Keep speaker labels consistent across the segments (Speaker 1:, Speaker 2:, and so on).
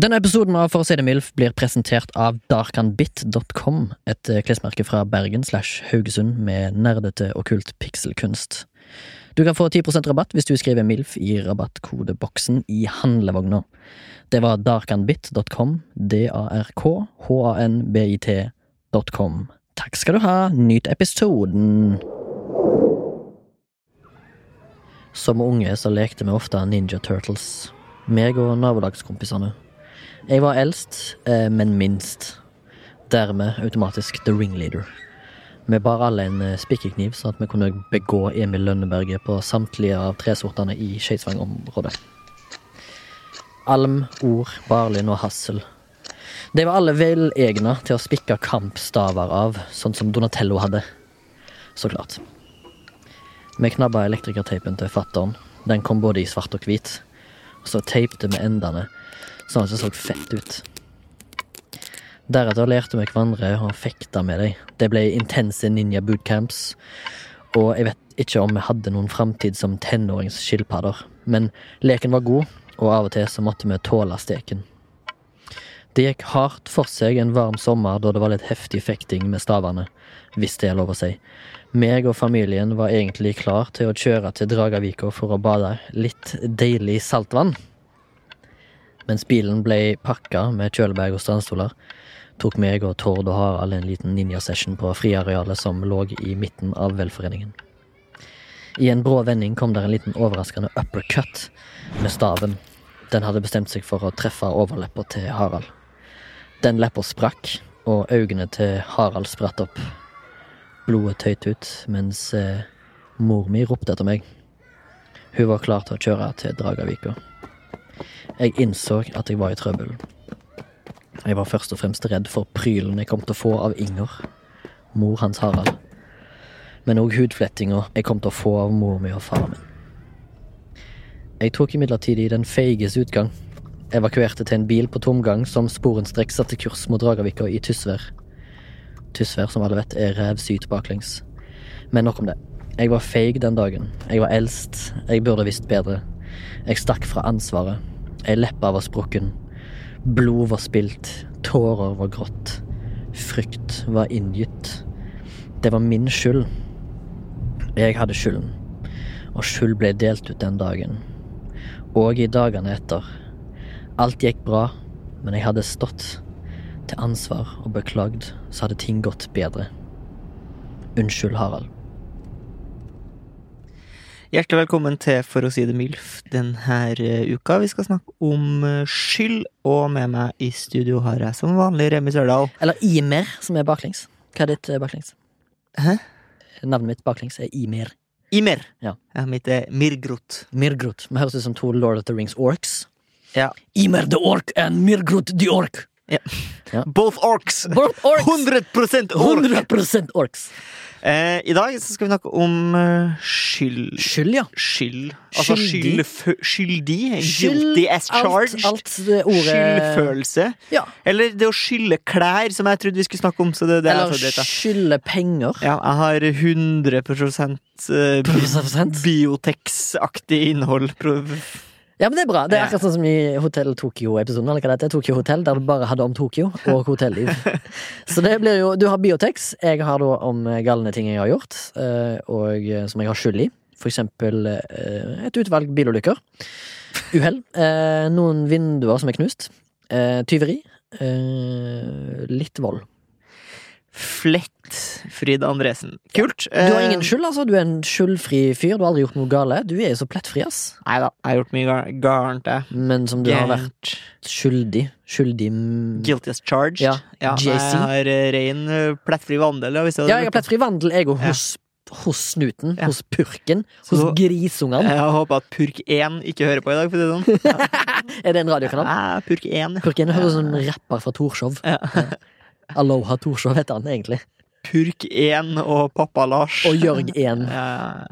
Speaker 1: Denne episoden av For å si det mildt blir presentert av darkanbit.com, et eh, klesmerke fra Bergen slash Haugesund med nerdete okkult pikselkunst. Du kan få 10% rabatt hvis du skriver MILF i rabattkodeboksen i handlevogna. Det var darkanbit.com, D-A-R-K-H-A-N-B-I-T.com. Takk skal du ha, nyt episoden! Som unge så lekte vi ofte Ninja Turtles, meg og nabolagskompisene. Jeg var eldst, eh, men minst. Dermed automatisk the ringleader. Vi bar alle en eh, spikkekniv, sånn at vi kunne begå Emil Lønneberget på samtlige av tresortene i Skeisvang-området. Alm, Ord, Barlin og Hassel. De var alle velegna til å spikke kampstaver av, sånn som Donatello hadde. Så klart. Vi knabba elektrikerteipen til fattern. Den kom både i svart og hvit. Og så teipte vi endene, sånn at det så fett ut. Deretter lærte vi hverandre å fekte med dem. Det ble intense ninja bootcamps, og jeg vet ikke om vi hadde noen framtid som tenåringsskilpadder, men leken var god, og av og til så måtte vi tåle steken. Det gikk hardt for seg en varm sommer da det var litt heftig fekting med stavene, hvis det er lov å si. Meg og familien var egentlig klar til å kjøre til Dragavika for å bade litt deilig saltvann. Mens bilen ble pakka med kjølebag og strandstoler, tok meg og Tord og Harald en liten ninjasession på friarealet som lå i midten av velforeningen. I en brå vending kom der en liten overraskende uppercut med staven. Den hadde bestemt seg for å treffe overleppa til Harald. Den leppa sprakk, og øynene til Harald spratt opp. Blodet tøyt ut, mens eh, mor mi ropte etter meg. Hun var klar til å kjøre til Dragavika. Jeg innså at jeg var i trøbbel. Jeg var først og fremst redd for prylen jeg kom til å få av Inger, mor hans Harald. Men òg hudflettinga jeg kom til å få av mor mi og faren min. Jeg tok imidlertid i den feiges utgang. Evakuerte til en bil på tomgang som sporenstreks satte kurs mot Dragavika i Tysvær. Tysvær, som alle vet, er rævsyt baklengs. Men nok om det. Jeg var feig den dagen. Jeg var eldst. Jeg burde visst bedre. Jeg stakk fra ansvaret. Ei leppe var sprukken. Blod var spilt. Tårer var grått. Frykt var inngytt. Det var min skyld. Jeg hadde skylden. Og skyld ble delt ut den dagen. Og i dagene etter. Alt gikk bra, men jeg hadde stått til ansvar og beklagd, så hadde ting gått bedre. Unnskyld, Harald.
Speaker 2: Hjertelig velkommen til For å si det MILF denne uka. Vi skal snakke om eh, skyld, og med meg i studio har jeg som vanlig Remi Sørdal.
Speaker 1: Eller Imer, som er baklengs. Hva er ditt eh, baklengs?
Speaker 2: Hæ?
Speaker 1: Navnet mitt baklengs er Imer.
Speaker 2: Imer.
Speaker 1: Ja.
Speaker 2: mitt er Mirgrot.
Speaker 1: Mirgrot. Vi høres ut som to Lord of the Rings-orks.
Speaker 2: Ja.
Speaker 1: Imer the ork and Mirgrot the ork.
Speaker 2: Both orcs!
Speaker 1: Both orks.
Speaker 2: 100 ork!
Speaker 1: 100% orks.
Speaker 2: Eh, I dag så skal vi snakke om eh, skyld
Speaker 1: Skyld, ja.
Speaker 2: Skyld. Altså
Speaker 1: Skyldig.
Speaker 2: skyld, skyldig. Guilty as charged.
Speaker 1: Alt, alt ordet
Speaker 2: Skyldfølelse.
Speaker 1: Ja.
Speaker 2: Eller det å skylde klær, som jeg trodde vi skulle snakke om. Så det, det er
Speaker 1: Eller skylde penger.
Speaker 2: Ja, jeg har 100 eh,
Speaker 1: Prosent.
Speaker 2: Biotex-aktig innhold. Pro-
Speaker 1: Ja, men det er bra. Det er akkurat sånn som i Hotell Tokyo-episoden. Eller hva det heter. Tokyo Hotel, der du bare hadde om Tokyo og hotelliv. Så det blir jo Du har Biotex. Jeg har da om galne ting jeg har gjort, eh, og eh, som jeg har skyld i. For eksempel eh, et utvalg bilulykker. Uhell. eh, Noen vinduer som er knust. eh, Tyveri. eh, Litt vold.
Speaker 2: Flett Frida Andresen. Kult.
Speaker 1: Du har
Speaker 2: Eh,
Speaker 1: ingen skyld, altså. Du er en skyldfri fyr. Du har aldri gjort noe gale. Du er jo så plettfri, ass.
Speaker 2: Nei da, jeg har gjort mye gærent, jeg.
Speaker 1: Men som du har vært skyldig. Skyldig
Speaker 2: Guilty as charged.
Speaker 1: Ja, ja.
Speaker 2: Jeg har ren rein eh, plettfri vandel. Ja, jeg,
Speaker 1: Ja, jeg har plettfri vandel, jeg òg.
Speaker 2: Ja.
Speaker 1: Hos, hos snuten.
Speaker 2: Ja.
Speaker 1: Hos purken.
Speaker 2: Så-
Speaker 1: Hos grisungene.
Speaker 2: jeg håper at Purk 1 ikke hører på i dag, for å si det sånn.
Speaker 1: Er det en radiokanal?
Speaker 2: Nei, Purk 1.
Speaker 1: Purken høres ut som en rapper fra Torshov.
Speaker 2: Ja.
Speaker 1: Aloha Torshov heter han egentlig.
Speaker 2: Purk 1 og pappa Lars.
Speaker 1: Og Jørg 1.
Speaker 2: Ja,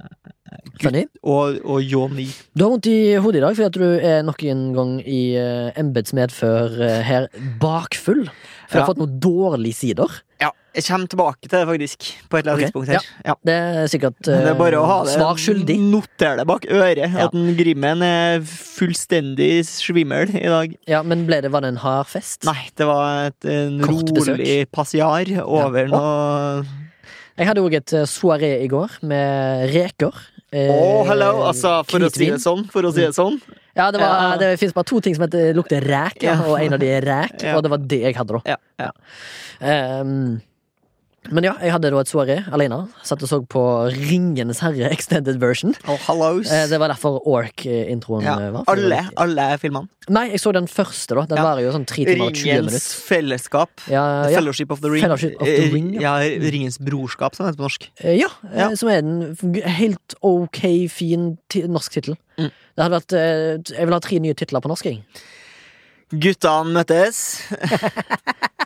Speaker 1: Funny.
Speaker 2: og, og Johnny.
Speaker 1: Du har vondt i hodet i dag fordi at du er nok en gang i uh, embets medfør her bakfull. For
Speaker 2: ja.
Speaker 1: jeg har fått noen dårlige sider.
Speaker 2: Ja, jeg kommer tilbake til det, faktisk, på et eller annet
Speaker 1: Ok,
Speaker 2: tidspunkt her. Ja.
Speaker 1: Det er sikkert
Speaker 2: uh, det er bare å ha
Speaker 1: uh,
Speaker 2: det
Speaker 1: svar skyldig.
Speaker 2: Noter det bak øret.
Speaker 1: Ja.
Speaker 2: At den Grimmen er fullstendig svimmel i dag.
Speaker 1: Ja, Men ble det, var det en hard fest?
Speaker 2: Nei, det var et, en rolig passiar over
Speaker 1: Ja.
Speaker 2: noe
Speaker 1: Jeg hadde òg et eh, soaré i går med reker.
Speaker 2: Å, hello! Altså, for å si det sånn. For å si det sånn.
Speaker 1: Ja, det, var,
Speaker 2: Ja.
Speaker 1: det finnes bare to ting som heter, lukter ræk, ja, og en av de er ræk.
Speaker 2: Ja.
Speaker 1: Og det var det jeg hadde, da.
Speaker 2: Ja, ja.
Speaker 1: Ehm, men ja, jeg hadde da et soaré alene. Satt og så på Ringenes herre extended version.
Speaker 2: Oh.
Speaker 1: Eh, det var derfor Ork-introen
Speaker 2: ja.
Speaker 1: eh, var.
Speaker 2: Alle, alle filmene.
Speaker 1: Nei, jeg så den første, da. Den
Speaker 2: Ja.
Speaker 1: varer jo sånn 3 timer og 20
Speaker 2: Ringens fellesskap.
Speaker 1: Ja, ja.
Speaker 2: Fellowship of the Ring.
Speaker 1: Of the
Speaker 2: Eh,
Speaker 1: Ring, ja.
Speaker 2: Ringens brorskap, som heter på norsk.
Speaker 1: Eh, ja, eh, som er en helt ok, fin norsk tittel.
Speaker 2: Mm.
Speaker 1: Det hadde vært eh, Jeg vil ha tre nye titler på norsk, jeg.
Speaker 2: Guttene møttes.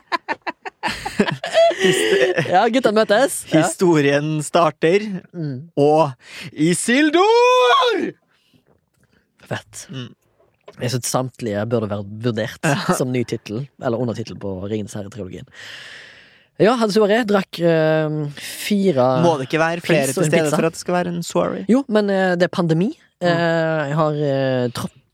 Speaker 1: Ja, gutta møtes. Ja.
Speaker 2: Historien starter.
Speaker 1: Mm.
Speaker 2: Og Isildur!
Speaker 1: Fett.
Speaker 2: Mm.
Speaker 1: Jeg syns samtlige burde vært vurdert som ny tittel, eller undertittel på Ringens herre-trilogien. Ja, hadde soaré. Drakk øh, fire
Speaker 2: Må det ikke være flere til stede for at det skal være en soiree?
Speaker 1: Jo, men øh, det er pandemi. Mm. jeg har uh,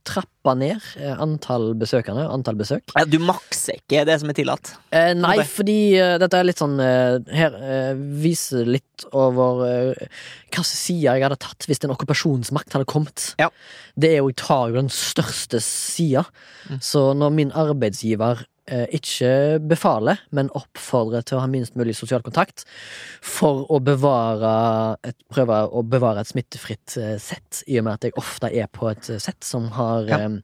Speaker 1: trappa ned eh, antall besøkende. Antall besøk.
Speaker 2: Ja, du makser ikke det som er tillatt.
Speaker 1: Eh, nei,
Speaker 2: okay.
Speaker 1: fordi uh, dette er litt sånn uh, Her uh, viser litt over uh, hvilke sider jeg hadde tatt hvis en okkupasjonsmakt hadde kommet.
Speaker 2: Ja.
Speaker 1: Det er jo, Jeg tar jo den største sida.
Speaker 2: Mm.
Speaker 1: Så når min arbeidsgiver eh, ikke befaler, men oppfordrer til å ha minst mulig sosial kontakt for å bevare et, prøve å bevare et smittefritt eh, sett, i og med at jeg ofte er på et eh, sett som har
Speaker 2: Ja.
Speaker 1: eh,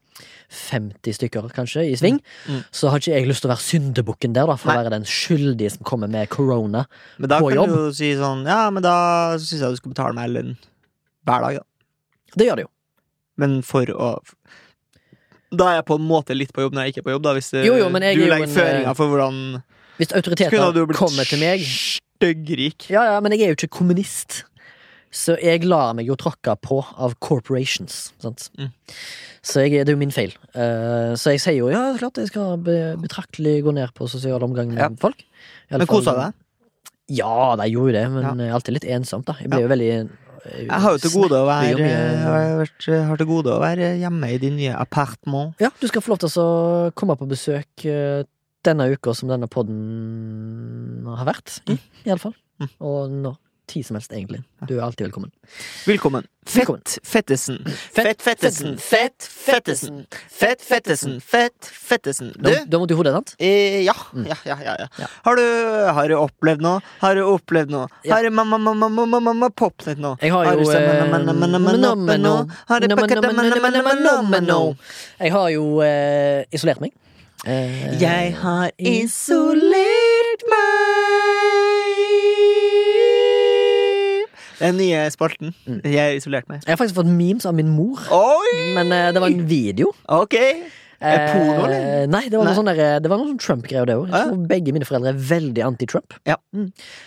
Speaker 1: 50 stykker, kanskje, i sving,
Speaker 2: Mm.
Speaker 1: så har ikke jeg lyst til å være syndebukken der, da, for
Speaker 2: Nei.
Speaker 1: å være den skyldige som kommer med corona.
Speaker 2: Men da kan du jo si sånn Ja, men da syns jeg du skal betale meg lønn hver dag, da.
Speaker 1: Det gjør det jo.
Speaker 2: Men for å Da er jeg på en måte litt på jobb når jeg ikke er på jobb, da. Hvis eh,
Speaker 1: Jo, jo,
Speaker 2: du
Speaker 1: er
Speaker 2: legger føringer for hvordan
Speaker 1: Hvis autoriteter kommer til meg
Speaker 2: styggrik.
Speaker 1: Ja, ja, men jeg er jo ikke kommunist. Så jeg lar meg jo tråkke på av corporations. Sant?
Speaker 2: Mm.
Speaker 1: Så jeg, det er jo min feil. Uh, så jeg sier jo ja, klart jeg skal be, betraktelig gå ned på sosial omgang med
Speaker 2: Ja.
Speaker 1: folk.
Speaker 2: Men kosa du deg?
Speaker 1: Ja, de gjorde jo det, men
Speaker 2: Ja.
Speaker 1: alltid litt ensomt, da. Jeg blir jo veldig eh,
Speaker 2: Jeg har jo til gode å være
Speaker 1: mye-
Speaker 2: jeg har til gode å være hjemme i din nye appartement.
Speaker 1: Ja, du skal få lov til å komme på besøk eh, denne uka som denne podden har vært i, i alle fall.
Speaker 2: Mm.
Speaker 1: Og når tid som helst, egentlig. Du er alltid velkommen.
Speaker 2: Velkommen. Fett Fettesen.
Speaker 1: Fett
Speaker 2: Fett Fettesen. Fett Fettesen. Fett Fettesen. Fett Fettesen.
Speaker 1: Du,
Speaker 2: Du,
Speaker 1: du har vondt i hodet, sant?
Speaker 2: eh, ja.
Speaker 1: Mm.
Speaker 2: Ja, ja, ja. Har, du, har du opplevd noe? Har du opplevd noe?
Speaker 1: Ja.
Speaker 2: Har du mamma, mamma, mamma, mamma popnet noe?
Speaker 1: Jeg har
Speaker 2: Har
Speaker 1: jo eh? Jeg har jo eh, isolert meg. Eh,
Speaker 2: Jeg har isolert meg Den nye spalten.
Speaker 1: Mm.
Speaker 2: Jeg har isolert meg.
Speaker 1: Jeg har faktisk fått memes av min mor,
Speaker 2: Oi!
Speaker 1: men uh, det var en video.
Speaker 2: Ok. Det porno, eller?
Speaker 1: Eh, Nei, det var noe
Speaker 2: Nei.
Speaker 1: sånn sånn Trump-greier, det òg. Jeg
Speaker 2: Ja.
Speaker 1: begge mine foreldre er veldig anti-Trump.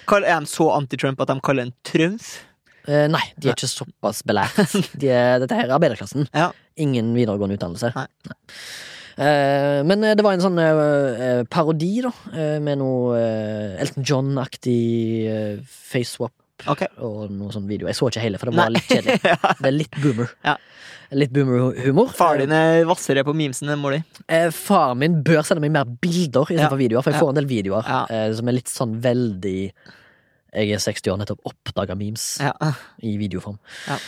Speaker 2: Kall- Er de så anti-Trump at de kaller en trumf?
Speaker 1: Eh, nei, de er ikke såpass belært. De er, dette her er arbeiderklassen.
Speaker 2: Ja.
Speaker 1: Ingen videregående utdannelse.
Speaker 2: Nei.
Speaker 1: Eh, men eh, det var en sånn eh, eh, parodi, da, eh, med noe eh, Elton John-aktig eh, facewap
Speaker 2: Ok.
Speaker 1: og noe sånn video. Jeg så ikke hele, for det var
Speaker 2: Nei.
Speaker 1: litt kjedelig. Det er litt boomer.
Speaker 2: Ja.
Speaker 1: Litt boomer-humor.
Speaker 2: Far din er hvassere på memesene enn mor di.
Speaker 1: Eh, far min bør sende meg mer bilder istedenfor
Speaker 2: Ja.
Speaker 1: videoer, for jeg
Speaker 2: Ja.
Speaker 1: får en del videoer
Speaker 2: Ja.
Speaker 1: eh, som er litt sånn veldig Jeg er 60 år, nettopp oppdaga memes
Speaker 2: Ja.
Speaker 1: i videoform.
Speaker 2: Ja.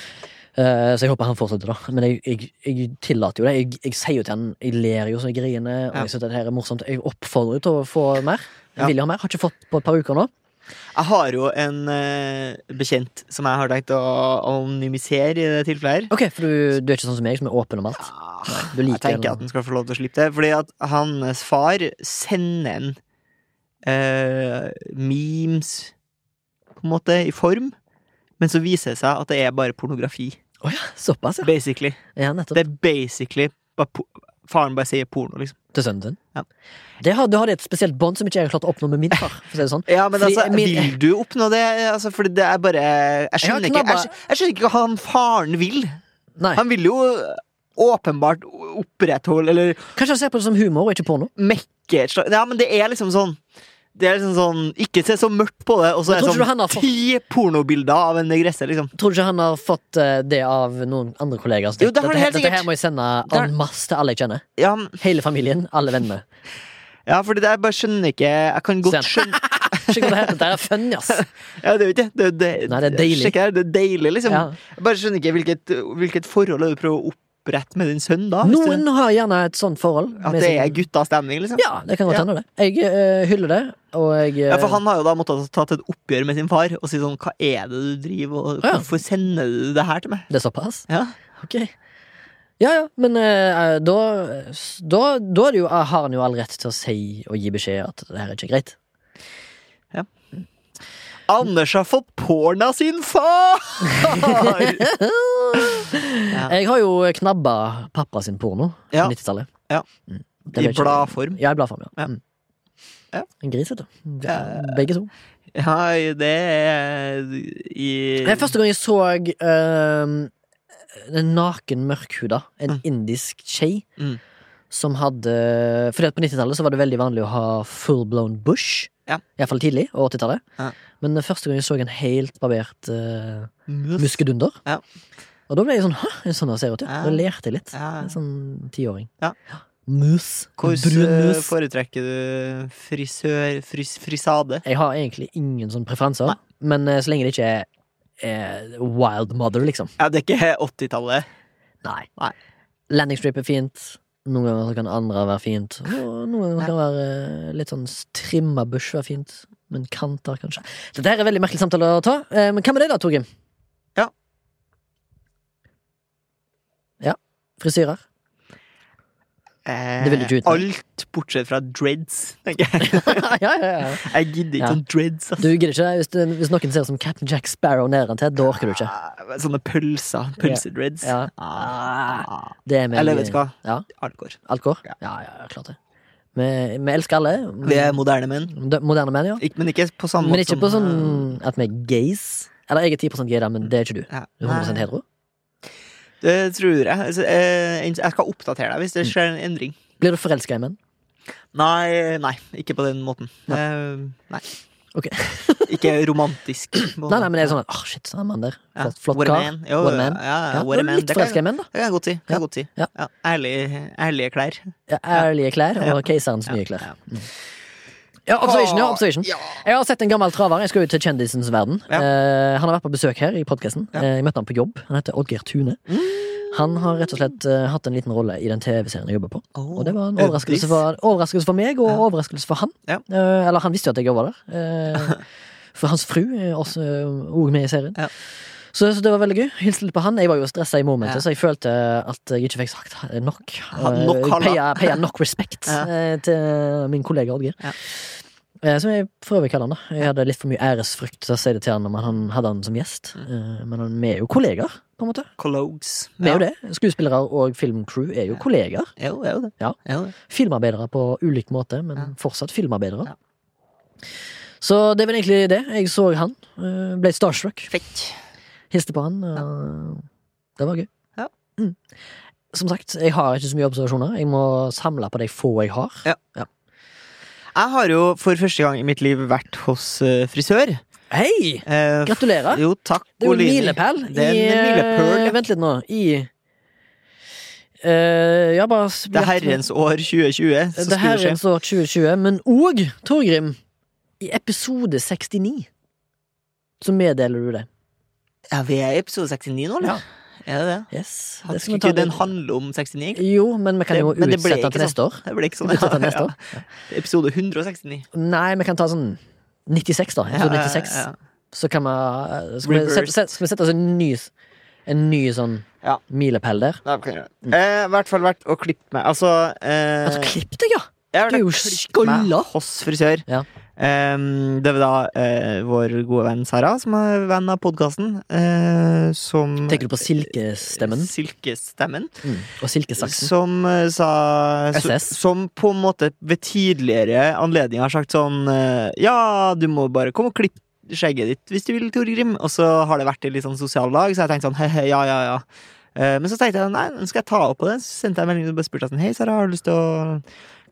Speaker 1: Eh, så jeg håper han fortsetter, da. Men jeg, jeg, jeg tillater jo det. Jeg, jeg sier jo til han Jeg ler jo så jeg griner, og
Speaker 2: Ja.
Speaker 1: jeg at det her er morsomt. Jeg oppfordrer jo til å få mer. Jeg
Speaker 2: Ja.
Speaker 1: vil jo ha mer. Har ikke fått på et par uker nå.
Speaker 2: Jeg har jo en uh, bekjent som jeg har tenkt å anonymisere i det tilfellet her.
Speaker 1: Ok, For du, du er ikke sånn som meg, som er åpen om alt?
Speaker 2: Ja,
Speaker 1: du liker
Speaker 2: jeg tenker at han skal få lov til å slippe det. Fordi at hans far sender en uh, memes på en måte i form, men så viser det seg at det er bare pornografi.
Speaker 1: Oh ja, såpass, ja.
Speaker 2: Basically.
Speaker 1: ja.
Speaker 2: Det er basically faren bare sier porno, liksom.
Speaker 1: Til sønnen sin.
Speaker 2: Ja.
Speaker 1: Det har, du har et spesielt bånd som ikke jeg har klart å oppnå med min far. Si sånn.
Speaker 2: Ja, men
Speaker 1: Fordi
Speaker 2: altså,
Speaker 1: min-
Speaker 2: vil du oppnå det? Altså, fordi det er bare Jeg skjønner, ikke,
Speaker 1: knabba-
Speaker 2: jeg, jeg skjønner ikke hva han faren vil.
Speaker 1: Nei.
Speaker 2: Han vil jo åpenbart opprettholde Eller
Speaker 1: Kanskje han ser på det som humor og ikke porno?
Speaker 2: mekke et Ja, men det er liksom sånn Det er liksom sånn Ikke se så mørkt på det, og så er det sånn
Speaker 1: fått-
Speaker 2: ti pornobilder av en negresse, liksom.
Speaker 1: Tror du ikke han har fått eh, det av noen andre kollegaer?
Speaker 2: Jo, det har
Speaker 1: dette,
Speaker 2: helt
Speaker 1: dette her må jeg sende en masse til alle jeg kjenner.
Speaker 2: Ja,
Speaker 1: Hele familien, alle vennene.
Speaker 2: ja fordi det jeg bare skjønner ikke Jeg kan godt skjønne
Speaker 1: Skjønner hva det heter, det er fun, ass.
Speaker 2: Ja, det vet jeg. det. det,
Speaker 1: Nei, det er deilig.
Speaker 2: Her, det er deilig, liksom.
Speaker 1: Ja.
Speaker 2: Jeg bare skjønner ikke hvilket, hvilket forhold du prøver å opprette med din sønn, da?
Speaker 1: Noen
Speaker 2: du,
Speaker 1: har gjerne et sånt forhold.
Speaker 2: at det er guttastemning, liksom?
Speaker 1: Ja, det kan godt
Speaker 2: Ja.
Speaker 1: hende, det. Jeg uh, hyller det, og jeg uh...
Speaker 2: Ja, for han har jo da måttet ta et oppgjør med sin far og si sånn Hva er det du driver og
Speaker 1: Ja.
Speaker 2: Hvorfor sender du det her til meg?
Speaker 1: Det er såpass?
Speaker 2: Ja.
Speaker 1: Ok. Ja ja, men uh, da, da, da jo, har han jo all rett til å si og gi beskjed at det her er ikke greit. Ja.
Speaker 2: Anders har fått porna sin far! Ja.
Speaker 1: Jeg har jo knabba pappa sin porno
Speaker 2: Ja.
Speaker 1: på 90-tallet.
Speaker 2: Ja.
Speaker 1: Mm.
Speaker 2: I bladform.
Speaker 1: Ja, i bladform, ja.
Speaker 2: Ja.
Speaker 1: Mm.
Speaker 2: Ja.
Speaker 1: En gris, vet du. Begge to.
Speaker 2: Ja, det er i
Speaker 1: Det er første gang jeg så uh, en naken mørkhuda, en
Speaker 2: Mm.
Speaker 1: indisk skje,
Speaker 2: Mm.
Speaker 1: som hadde Fordi at på 90-tallet så var det veldig vanlig å ha full blown bush.
Speaker 2: Ja.
Speaker 1: Iallfall tidlig, og 80-tallet.
Speaker 2: Ja.
Speaker 1: Men første gang jeg så en helt barbert uh, muskedunder.
Speaker 2: Ja.
Speaker 1: Og da ble jeg sånn Hæ, er det sånn det ser ut? Ja. Da lærte jeg litt. En sånn tiåring.
Speaker 2: Ja.
Speaker 1: Mus.
Speaker 2: Hvordan
Speaker 1: mus.
Speaker 2: foretrekker du frisør fris, Frisade?
Speaker 1: Jeg har egentlig ingen sånne preferanser,
Speaker 2: Nei.
Speaker 1: men eh, så lenge det ikke er er wild mother, liksom.
Speaker 2: Ja, det er ikke 80-tallet.
Speaker 1: Nei.
Speaker 2: Nei.
Speaker 1: Landing strip er fint. Noen ganger kan andre være fint. Og noen ganger kan være eh, litt sånn trimma bush være fint. Men kanter, kanskje. Dette er veldig merkelig samtale å ta. Men hva med deg, da, Torgrim?
Speaker 2: Ja.
Speaker 1: Ja. Frisyrer?
Speaker 2: Eh. Alt bortsett fra dreads, tenker jeg.
Speaker 1: ja, ja, ja.
Speaker 2: Jeg gidder ikke sånn dreads. Altså.
Speaker 1: Du gidder ikke? Hvis, hvis noen ser som Captain Jack Sparrow nedentil, da orker du ikke.
Speaker 2: Ah, Sånne pølser. Pølsedreads.
Speaker 1: Ja.
Speaker 2: Ah.
Speaker 1: Er
Speaker 2: Eller vet du hva?
Speaker 1: Ja.
Speaker 2: Alt går. Ja.
Speaker 1: Ja, klart det. Vi, vi elsker alle.
Speaker 2: Vi er moderne menn.
Speaker 1: Moderne menn, ja.
Speaker 2: Ik men ikke på samme
Speaker 1: Men
Speaker 2: måte
Speaker 1: ikke på sånn at vi er gays. Eller jeg er 10 gay, da, men det er ikke du.
Speaker 2: eh.
Speaker 1: Du er 100
Speaker 2: Nei,
Speaker 1: hetero.
Speaker 2: Det tror jeg. Altså, eh, Jeg skal oppdatere deg hvis det skjer en endring.
Speaker 1: Blir du forelska i menn?
Speaker 2: Nei, nei, ikke på den måten. Eh, Nei.
Speaker 1: Okay.
Speaker 2: Ikke romantisk.
Speaker 1: Nei, nei, men det er sånn at oh, shit, sånn han mann der.
Speaker 2: Ja.
Speaker 1: Flott, flott kar.
Speaker 2: man. Jo,
Speaker 1: What a man.
Speaker 2: Ja, ja,
Speaker 1: Ja,
Speaker 2: what a man.
Speaker 1: litt forelska i menn, da.
Speaker 2: det kan jeg godt si. Kan godt si. Ærlige, ærlige klær.
Speaker 1: Ærlige klær og keiserens nye klær.
Speaker 2: ja.
Speaker 1: Ja, observation, ja, observation.
Speaker 2: Ja.
Speaker 1: Jeg har sett en gammel traver. Jeg skal ut til kjendisens verden.
Speaker 2: Ja.
Speaker 1: Eh, han har vært på besøk her i podkasten.
Speaker 2: Ja.
Speaker 1: jeg møtte han på jobb. Han heter Oddgeir Tune. Han har rett og slett eh, hatt en liten rolle i den TV-serien jeg jobber på.
Speaker 2: Oh,
Speaker 1: Og det var en overraskelse for, overraskelse for meg, og overraskelse for han. Eh, eller han visste jo at jeg jobba der. Eh, for hans fru er også òg med i serien. Så, så det var veldig gøy. Hilste litt på han. Jeg var jo stressa i momentet,
Speaker 2: Ja.
Speaker 1: så jeg følte at jeg ikke fikk sagt nok.
Speaker 2: Ha- nok
Speaker 1: paya, nok respekt
Speaker 2: Ja.
Speaker 1: eh, til min kollega Oddgeir.
Speaker 2: Ja.
Speaker 1: Eh, Som jeg for øvrig kaller han. da Jeg hadde litt for mye æresfrykt til å si det til han når han hadde han som gjest.
Speaker 2: Mm.
Speaker 1: Eh, Men han- vi er jo kollegaer, på en måte.
Speaker 2: Collogues.
Speaker 1: Vi er jo det. Skuespillere og filmcrew er jo kollegaer.
Speaker 2: Jo, jo, det.
Speaker 1: Ja. Filmarbeidere på ulik måte, men fortsatt filmarbeidere. Så det vel egentlig det. Jeg så han. eh, Ble starstruck.
Speaker 2: Fett.
Speaker 1: Hilste på han. Det var gøy.
Speaker 2: Ja.
Speaker 1: Mm. Som sagt, jeg har ikke så mye observasjoner. Jeg må samle på de få jeg har.
Speaker 2: Ja. Jeg har jo for første gang i mitt liv vært hos eh, frisør.
Speaker 1: Hei!
Speaker 2: Eh,
Speaker 1: Gratulerer.
Speaker 2: Jo, takk,
Speaker 1: Det er jo en milepæl.
Speaker 2: Det er en
Speaker 1: eh,
Speaker 2: milepæl, ja.
Speaker 1: Vent litt nå. I Uh, Ja, bare
Speaker 2: Det er herrens år 2020. Så
Speaker 1: Det er herrens år 2020, men òg, Torgrim, i episode 69 så meddeler du det.
Speaker 2: Ja, vi er i episode 69 nå, eller?
Speaker 1: Ja.
Speaker 2: Er det det?
Speaker 1: Yes.
Speaker 2: Hadde
Speaker 1: Det
Speaker 2: ikke den handle om 69?
Speaker 1: Jo, men vi kan jo
Speaker 2: det
Speaker 1: utsette
Speaker 2: den
Speaker 1: til neste år.
Speaker 2: Det ble ikke sånn. Ja,
Speaker 1: Ja,
Speaker 2: ja. Episode 169.
Speaker 1: Nei, vi kan ta sånn 96, da. Episode 96.
Speaker 2: Ja, ja,
Speaker 1: Så kan vi Skal vi sette, skal vi sette oss en ny En ny sånn milepæl der?
Speaker 2: ja. Det kan gjøre. Eh, I hvert fall vært å klippe meg. Altså eh,
Speaker 1: Altså, klipp deg, ja! Du er jo skalla.
Speaker 2: hos frisør.
Speaker 1: Ja.
Speaker 2: Ehm, det var da eh, vår gode venn Sara, som er venn av podkasten, som
Speaker 1: Tenker du på silkestemmen?
Speaker 2: Silkestemmen.
Speaker 1: Mm. Og silkesaksen?
Speaker 2: Som eh, sa
Speaker 1: SS.
Speaker 2: Som på en måte ved tidligere anledninger har sagt sånn eh, Ja, du må bare komme og klippe skjegget ditt hvis du vil, Tore Grim. Og så har det vært i litt sånn sosial lag, så jeg tenkte sånn he-he, ja, ja, ja. Eh, Men så tenkte jeg nei, nå skal jeg ta opp på det. Så sendte jeg melding og spurte sånn Hei, Sara, har du lyst til å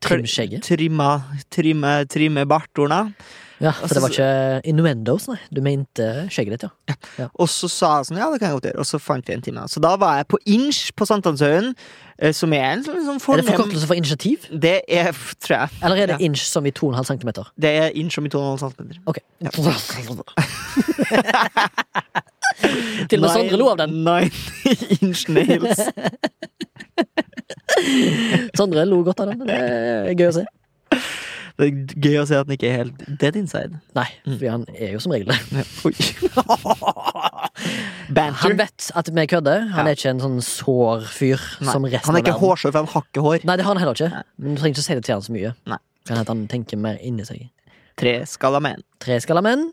Speaker 1: Trim skjegget?
Speaker 2: trimme, trimme, trimme bartorna?
Speaker 1: Ja, for det var ikke innuendos, nei. Du mente skjegget ditt, ja.
Speaker 2: Og så sa jeg sånn, ja, det kan jeg godt gjøre. Og så fant vi en time. Så da var jeg på Inch på Sankthanshaugen, eh, som er en sånn, sånn
Speaker 1: Er det
Speaker 2: fornem
Speaker 1: forkortelse for initiativ?
Speaker 2: Det er, tror jeg.
Speaker 1: Eller er det
Speaker 2: Ja.
Speaker 1: inch som i 2,5 cm?
Speaker 2: Det er Inch som i 2,5 cm.
Speaker 1: Ok. Til og med Sondre lo av den.
Speaker 2: Nine inch nails.
Speaker 1: Sondre lo godt av den. Det er gøy å se.
Speaker 2: Det er gøy å se at han ikke er helt dead inside.
Speaker 1: Nei, for han er jo som regel det. Han vet at vi kødder. Han er ikke en sånn sår fyr som resten
Speaker 2: han er ikke hårsår, for han har ikke hår.
Speaker 1: Nei, det har han heller ikke. Men du trenger ikke å si det til han så mye.
Speaker 2: Nei.
Speaker 1: Kan hende han tenker mer inni seg.
Speaker 2: Treskalla menn.
Speaker 1: Treskalla menn.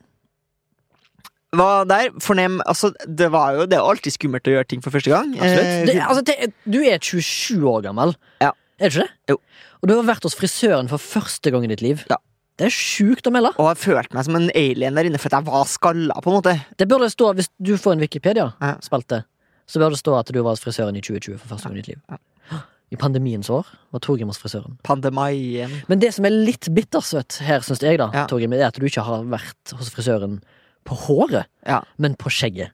Speaker 2: Var der, fornem Altså, det var jo Det er alltid skummelt å gjøre ting for første gang. Eh,
Speaker 1: Det, altså, det, du er 27 år gammel.
Speaker 2: Ja.
Speaker 1: Er du ikke det?
Speaker 2: Jo.
Speaker 1: Og du har vært hos frisøren for første gang i ditt liv.
Speaker 2: Ja.
Speaker 1: Det er sjukt å melde.
Speaker 2: og jeg følte meg som en alien der inne, for jeg var skalla, på en måte.
Speaker 1: Det burde stå, Hvis du får en Wikipedia-spalte, så bør det stå at du var hos frisøren i 2020 for første gang i ditt liv.
Speaker 2: Ja.
Speaker 1: I pandemiens år var Torgrim hos frisøren.
Speaker 2: Pandemien.
Speaker 1: Men det som er litt bittersøtt her, syns jeg, da,
Speaker 2: Ja.
Speaker 1: Torgrim, er at du ikke har vært hos frisøren på håret,
Speaker 2: Ja.
Speaker 1: men på skjegget.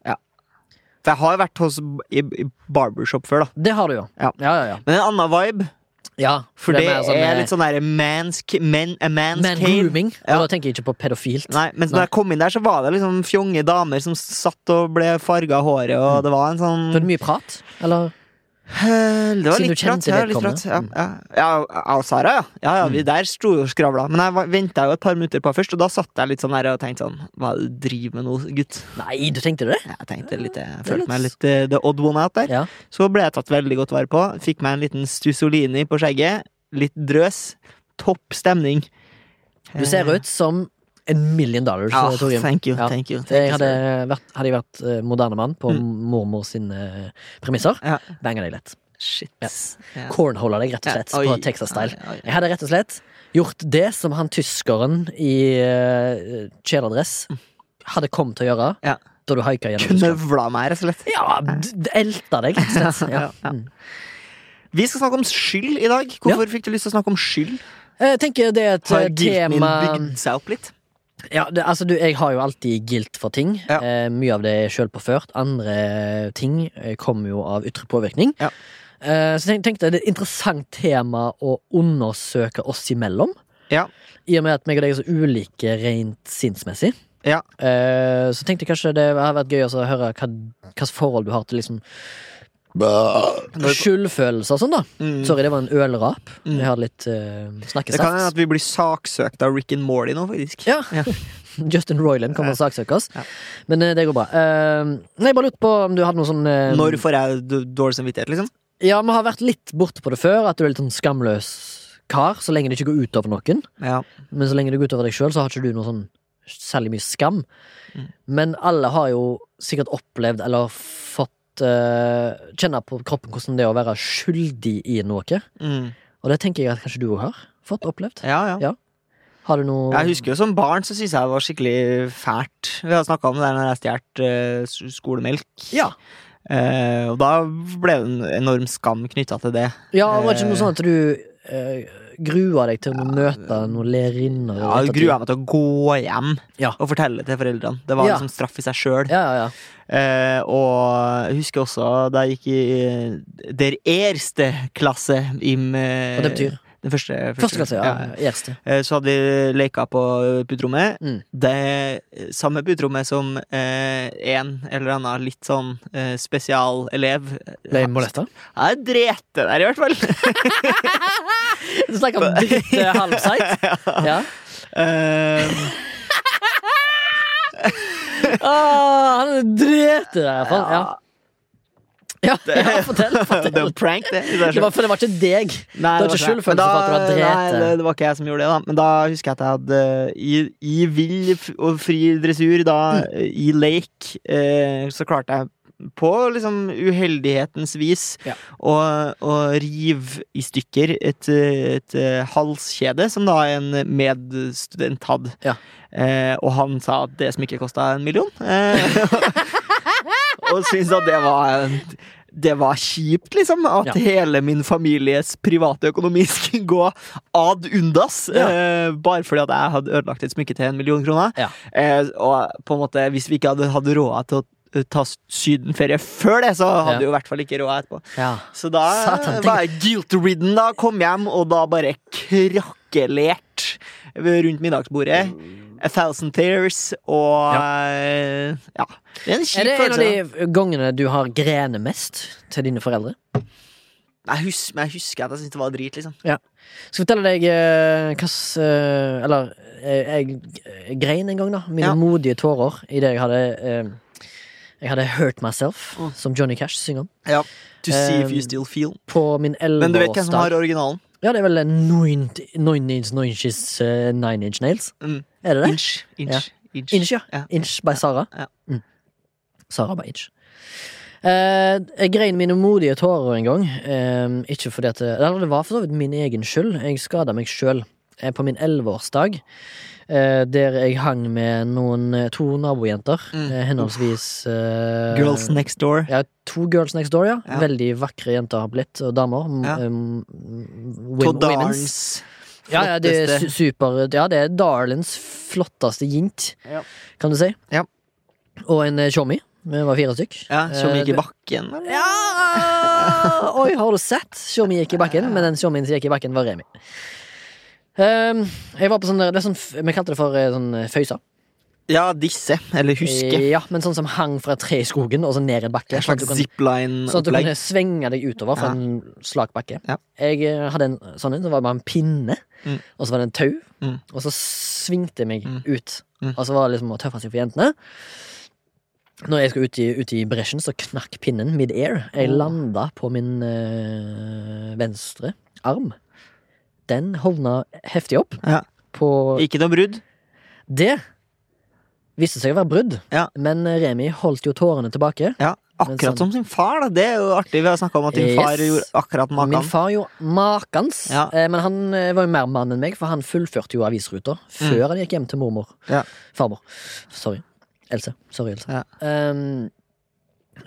Speaker 2: For jeg har vært hos i, i barbershop før, da.
Speaker 1: Det har du jo.
Speaker 2: Ja.
Speaker 1: ja, ja. ja.
Speaker 2: Men en annen vibe.
Speaker 1: ja
Speaker 2: For det,
Speaker 1: er, sånn,
Speaker 2: er
Speaker 1: eh,
Speaker 2: litt sånn der mansk men, a man's
Speaker 1: man
Speaker 2: cave.
Speaker 1: grooming.
Speaker 2: Ja.
Speaker 1: Og da tenker jeg ikke på pedofilt.
Speaker 2: Nei, men
Speaker 1: Nei.
Speaker 2: når jeg kom inn der, så var det liksom fjonge damer som satt og ble farga håret,
Speaker 1: Mm.
Speaker 2: og det var en sånn
Speaker 1: Så er det mye prat? Eller?
Speaker 2: Eh, Det var litt prat. Ja, litt prat. Ja, ja. ja, Sara, ja. ja, ja vi der sto og skravla. Men jeg venta jo et par minutter på først, og da satt jeg litt sånn der og tenkte sånn Hva er det du driver med nå, gutt?
Speaker 1: Nei, du tenkte det?
Speaker 2: Jeg tenkte litt Jeg følte
Speaker 1: litt-
Speaker 2: meg litt eh, the odd one out der.
Speaker 1: Ja.
Speaker 2: Så ble jeg tatt veldig godt vare på. Fikk meg en liten Stusolini på skjegget. Litt drøs. Topp stemning.
Speaker 1: Du ser ut som en million dollars,
Speaker 2: Ja, thank you.
Speaker 1: Ja.
Speaker 2: Thank you. Thank
Speaker 1: Jeg hadde, vært, hadde jeg vært eh, moderne mann på
Speaker 2: Mm.
Speaker 1: mormor sine eh, premisser,
Speaker 2: Ja.
Speaker 1: banga deg lett.
Speaker 2: Shit.
Speaker 1: Ja. Cornhola deg, rett og slett, på Texas-style. Jeg hadde rett og slett gjort det som han tyskeren i uh, kjeledress hadde kommet til å gjøre
Speaker 2: Ja.
Speaker 1: da du haika gjennom.
Speaker 2: Knøvla meg, rett og slett.
Speaker 1: Ja, elta deg, rett og slett. Ja. Mm.
Speaker 2: Vi skal snakke om skyld i dag. Hvorfor fikk du lyst til å snakke om skyld?
Speaker 1: Jeg tenker det er et
Speaker 2: Har
Speaker 1: tema
Speaker 2: Har din
Speaker 1: min
Speaker 2: bygd seg opp litt?
Speaker 1: Ja, det, altså du, Jeg har jo alltid guilt for ting.
Speaker 2: Ja.
Speaker 1: Eh, mye av det er sjølpåført. Andre ting eh, kommer jo av ytre påvirkning.
Speaker 2: Ja.
Speaker 1: Eh, så jeg tenkte det er et interessant tema å undersøke oss imellom.
Speaker 2: Ja.
Speaker 1: I og med at meg og deg er så ulike rent sinnsmessig.
Speaker 2: Ja.
Speaker 1: Eh, så tenkte jeg kanskje det hadde vært gøy å høre hva hvilket forhold du har til liksom skyldfølelse og sånn, da.
Speaker 2: Mm.
Speaker 1: Sorry, det var en ølrap.
Speaker 2: Mm.
Speaker 1: Jeg hadde litt uh,
Speaker 2: Det kan
Speaker 1: snakkesaft.
Speaker 2: hende at vi blir saksøkt av Rick and Morty nå, faktisk.
Speaker 1: Ja.
Speaker 2: Ja.
Speaker 1: Justin Roiland kommer og saksøker oss.
Speaker 2: Ja.
Speaker 1: Men uh, det går bra. Uh, nei, jeg bare lurte på om du hadde noe sånn uh,
Speaker 2: Når får jeg dårlig samvittighet, liksom?
Speaker 1: Ja, vi har vært litt borte på det før, at du er litt sånn skamløs kar, så lenge det ikke går utover noen.
Speaker 2: Ja.
Speaker 1: Men så lenge det går utover deg sjøl, så har ikke du noe sånn særlig mye skam.
Speaker 2: Mm.
Speaker 1: Men alle har jo sikkert opplevd eller fått eh, kjenne på kroppen hvordan det er å være skyldig i noe.
Speaker 2: Mm.
Speaker 1: Og det tenker jeg at kanskje du òg har fått opplevd.
Speaker 2: ja, ja.
Speaker 1: Ja. Har du noe
Speaker 2: Jeg husker jo som barn så syntes jeg det var skikkelig fælt. Vi har snakka om det der når jeg stjal uh, skolemelk.
Speaker 1: Ja.
Speaker 2: Uh, og da ble det en enorm skam knytta til det.
Speaker 1: Ja, det var
Speaker 2: ikke
Speaker 1: noe sånn at du grua deg til å møte noen lærerinner?
Speaker 2: Ja, Jeg grua meg til å gå hjem
Speaker 1: Ja.
Speaker 2: og fortelle til foreldrene. Det var
Speaker 1: Ja.
Speaker 2: liksom straff i seg sjøl.
Speaker 1: Ja, ja, ja.
Speaker 2: Eh, og jeg husker også da jeg gikk i der erste klasse i
Speaker 1: Hva det betyr?
Speaker 2: Den første,
Speaker 1: Første klasse, ja. ja.
Speaker 2: Eh, Så hadde vi leka på puterommet.
Speaker 1: Mm.
Speaker 2: Det samme puterommet som eh, en eller annen litt sånn eh, spesialelev
Speaker 1: Ble molesta?
Speaker 2: Jeg dreit der, i hvert fall.
Speaker 1: Du snakker om ditt uh, halvseit? Ja.
Speaker 2: Eh,
Speaker 1: Ah, han drete der, i hvert fall. Ja. Ja, ja fortell.
Speaker 2: det
Speaker 1: fortell.
Speaker 2: er en prank, det.
Speaker 1: Det var, for det var ikke deg.
Speaker 2: Nei, det
Speaker 1: ikke
Speaker 2: var Men da-
Speaker 1: for at du var drept
Speaker 2: Nei, det, det var ikke jeg som gjorde det, da. Men da husker jeg at jeg hadde i, i vill og fri dressur, da,
Speaker 1: Mm.
Speaker 2: i lake, eh, så klarte jeg på liksom uheldighetens vis
Speaker 1: Ja.
Speaker 2: å, å rive i stykker et, et, eh, halskjede som da en medstudent hadde.
Speaker 1: Ja.
Speaker 2: Eh, og han sa at det smykket kosta en million. Eh, og syntes at det var det var kjipt, liksom. At
Speaker 1: Ja.
Speaker 2: hele min families private økonomi skulle gå ad undas.
Speaker 1: Ja.
Speaker 2: Eh, bare fordi at jeg hadde ødelagt et smykke til en million kroner.
Speaker 1: Ja.
Speaker 2: Eh, og på en måte, hvis vi ikke hadde hatt råd til å eh, ta sydenferie før det, så hadde
Speaker 1: Ja.
Speaker 2: jo i hvert fall ikke råd etterpå.
Speaker 1: Ja.
Speaker 2: Så da
Speaker 1: Satan,
Speaker 2: var jeg guilt-ridden da, kom hjem, og da bare krakkelert rundt middagsbordet. A Thousand Tears og ja. Ja. Det er en
Speaker 1: Er det en av de gangene du har grenet mest til dine foreldre?
Speaker 2: Jeg husker, jeg husker at jeg syntes det var drit, liksom. Ja.
Speaker 1: Skal jeg fortelle deg uh, hva eh, Eller jeg, jeg eh, grein en gang, da. Mine
Speaker 2: Ja.
Speaker 1: modige tårer idet jeg hadde eh, Jeg hadde Hurt Myself,
Speaker 2: Mm.
Speaker 1: som Johnny Cash synger. om.
Speaker 2: Ja. To see if you still feel.
Speaker 1: På min
Speaker 2: Men du vet hvem som har originalen?
Speaker 1: Ja, det er vel Nine Nine Inch Nine Inches eh, Nine Inch Nails?
Speaker 2: Mm.
Speaker 1: Er det det?
Speaker 2: Inch. Inch. Inch.
Speaker 1: Inch, ja.
Speaker 2: Ja.
Speaker 1: Inch by Sara.
Speaker 2: Ja.
Speaker 1: Mm. Sara by Inch. Eh, jeg grein mine modige tårer en gang. eh, ikke fordi at Eller det var for så vidt min egen skyld. Jeg skada meg sjøl på min elleveårsdag. eh, der jeg hang med noen to nabojenter.
Speaker 2: Mm.
Speaker 1: henholdsvis
Speaker 2: Girls Next Door.
Speaker 1: Ja, to Girls Next Door, ja.
Speaker 2: Ja.
Speaker 1: Veldig vakre jenter har blitt, og damer.
Speaker 2: Ja.
Speaker 1: Um,
Speaker 2: Todd
Speaker 1: women's. Ja, ja, det er super Ja, det er Darlins flotteste jint,
Speaker 2: Ja.
Speaker 1: kan du si.
Speaker 2: Ja.
Speaker 1: Og en eh, Tjommi. Vi var fire stykk.
Speaker 2: Ja,
Speaker 1: Eh,
Speaker 2: gikk i bakken. eller?
Speaker 1: Ja! Oi, har du sett? Tjommi gikk i bakken, men den Tjommien som gikk i bakken, var Remi. Um, jeg var på sånn, det sånn Vi kalte det for eh, sånn eh, føysa.
Speaker 2: Ja, disse. Eller huske.
Speaker 1: Ja, men sånn som hang fra et tre i skogen og så ned en bakke.
Speaker 2: En
Speaker 1: Sånn
Speaker 2: slags
Speaker 1: du Sånn at du kunne svinge deg utover fra
Speaker 2: Ja.
Speaker 1: en slak bakke.
Speaker 2: Ja.
Speaker 1: Jeg eh, hadde en sånn en, så var det bare en pinne,
Speaker 2: Mm.
Speaker 1: og så var det en tau,
Speaker 2: Mm.
Speaker 1: og så svingte jeg meg
Speaker 2: Mm.
Speaker 1: ut.
Speaker 2: Mm.
Speaker 1: Og så var det liksom å tøffe seg for jentene. Når jeg skulle ut i, ut i bresjen, så knakk pinnen mid-air. Jeg landa på min øh, venstre arm. Den hovna heftig opp.
Speaker 2: Ja.
Speaker 1: På
Speaker 2: Ikke noe brudd.
Speaker 1: Det viste seg å være brudd,
Speaker 2: Ja.
Speaker 1: men eh, Remi holdt jo tårene tilbake.
Speaker 2: Ja, Akkurat
Speaker 1: sånn-
Speaker 2: som sin far, da. Det er jo artig. Vi har snakka om at din
Speaker 1: Yes.
Speaker 2: far gjorde akkurat
Speaker 1: Min far gjorde makans,
Speaker 2: Ja.
Speaker 1: eh, men han eh, var jo mer mann enn meg, for han fullførte jo avisruta før han gikk hjem til mormor.
Speaker 2: Mm. Ja.
Speaker 1: Farmor. Sorry. Else. Sorry, Else.
Speaker 2: Ja.
Speaker 1: Um,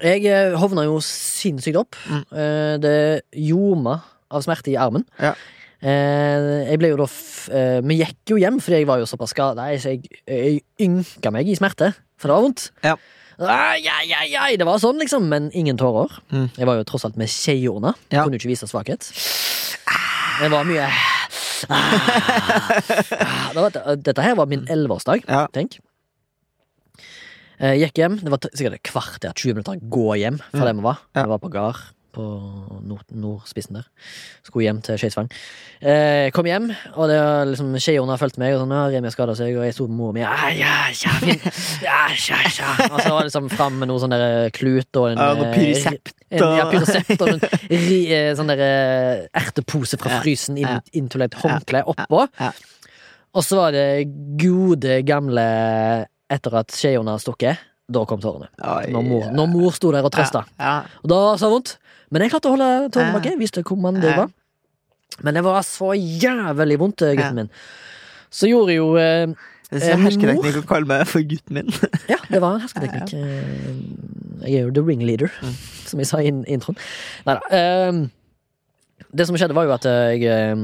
Speaker 1: jeg hovna jo sinnssykt opp.
Speaker 2: Mm.
Speaker 1: Det ljoma av smerte i armen.
Speaker 2: Ja.
Speaker 1: Eh, jeg ble jo da eh, Vi gikk jo hjem, fordi jeg var jo såpass skada. Så jeg, jeg ynka meg i smerte, for det var vondt.
Speaker 2: Ja.
Speaker 1: Ai, ai, ai, det var sånn, liksom, men ingen tårer.
Speaker 2: Mm.
Speaker 1: Jeg var jo tross alt med skjeorna.
Speaker 2: Ja.
Speaker 1: Kunne jo ikke vise svakhet. Det var mye Ah, Dette her var min elleveårsdag,
Speaker 2: Ja.
Speaker 1: tenk. Jeg gikk hjem. Det var sikkert et kvarter, 20 minutter gå hjem fra der vi var. Vi var på gard på nord, nordspissen der. Skulle hjem til Skeisvang. Eh, kom hjem, og det var liksom skjeorna har fulgt meg. Og sånn, ja, Remi har skada seg, og jeg sto med mora mi. Ja, ja, ja, fin. ja, ja, ja. Og så var det liksom fram med noe sånn der klut og en
Speaker 2: Ja, noe
Speaker 1: pyrisept
Speaker 2: Pyresept
Speaker 1: en, ja,
Speaker 2: pyrisept
Speaker 1: Pyresept og en ri, eh, sånn der eh, ertepose fra frysen inn,
Speaker 2: ja.
Speaker 1: inntil et håndkle oppå. Og så var det gode, gamle Etter at skjeorna har stukket, da kom tårene. Når mor, når mor sto der og trøsta.
Speaker 2: Ja,
Speaker 1: Og da var det vondt. Men jeg klarte å holde tårene bakke. Visste hvor man det var. Men det var så jævlig vondt,
Speaker 2: Ja.
Speaker 1: gutten min. Så gjorde jo eh,
Speaker 2: Det
Speaker 1: Eh,
Speaker 2: er hersketeknikk å kalle meg for gutten min.
Speaker 1: Ja, det var en hersketeknikk. Eh, Jeg er jo the ringleader,
Speaker 2: Mm.
Speaker 1: som jeg sa i introen. Nei da. det som skjedde, var jo at jeg eh,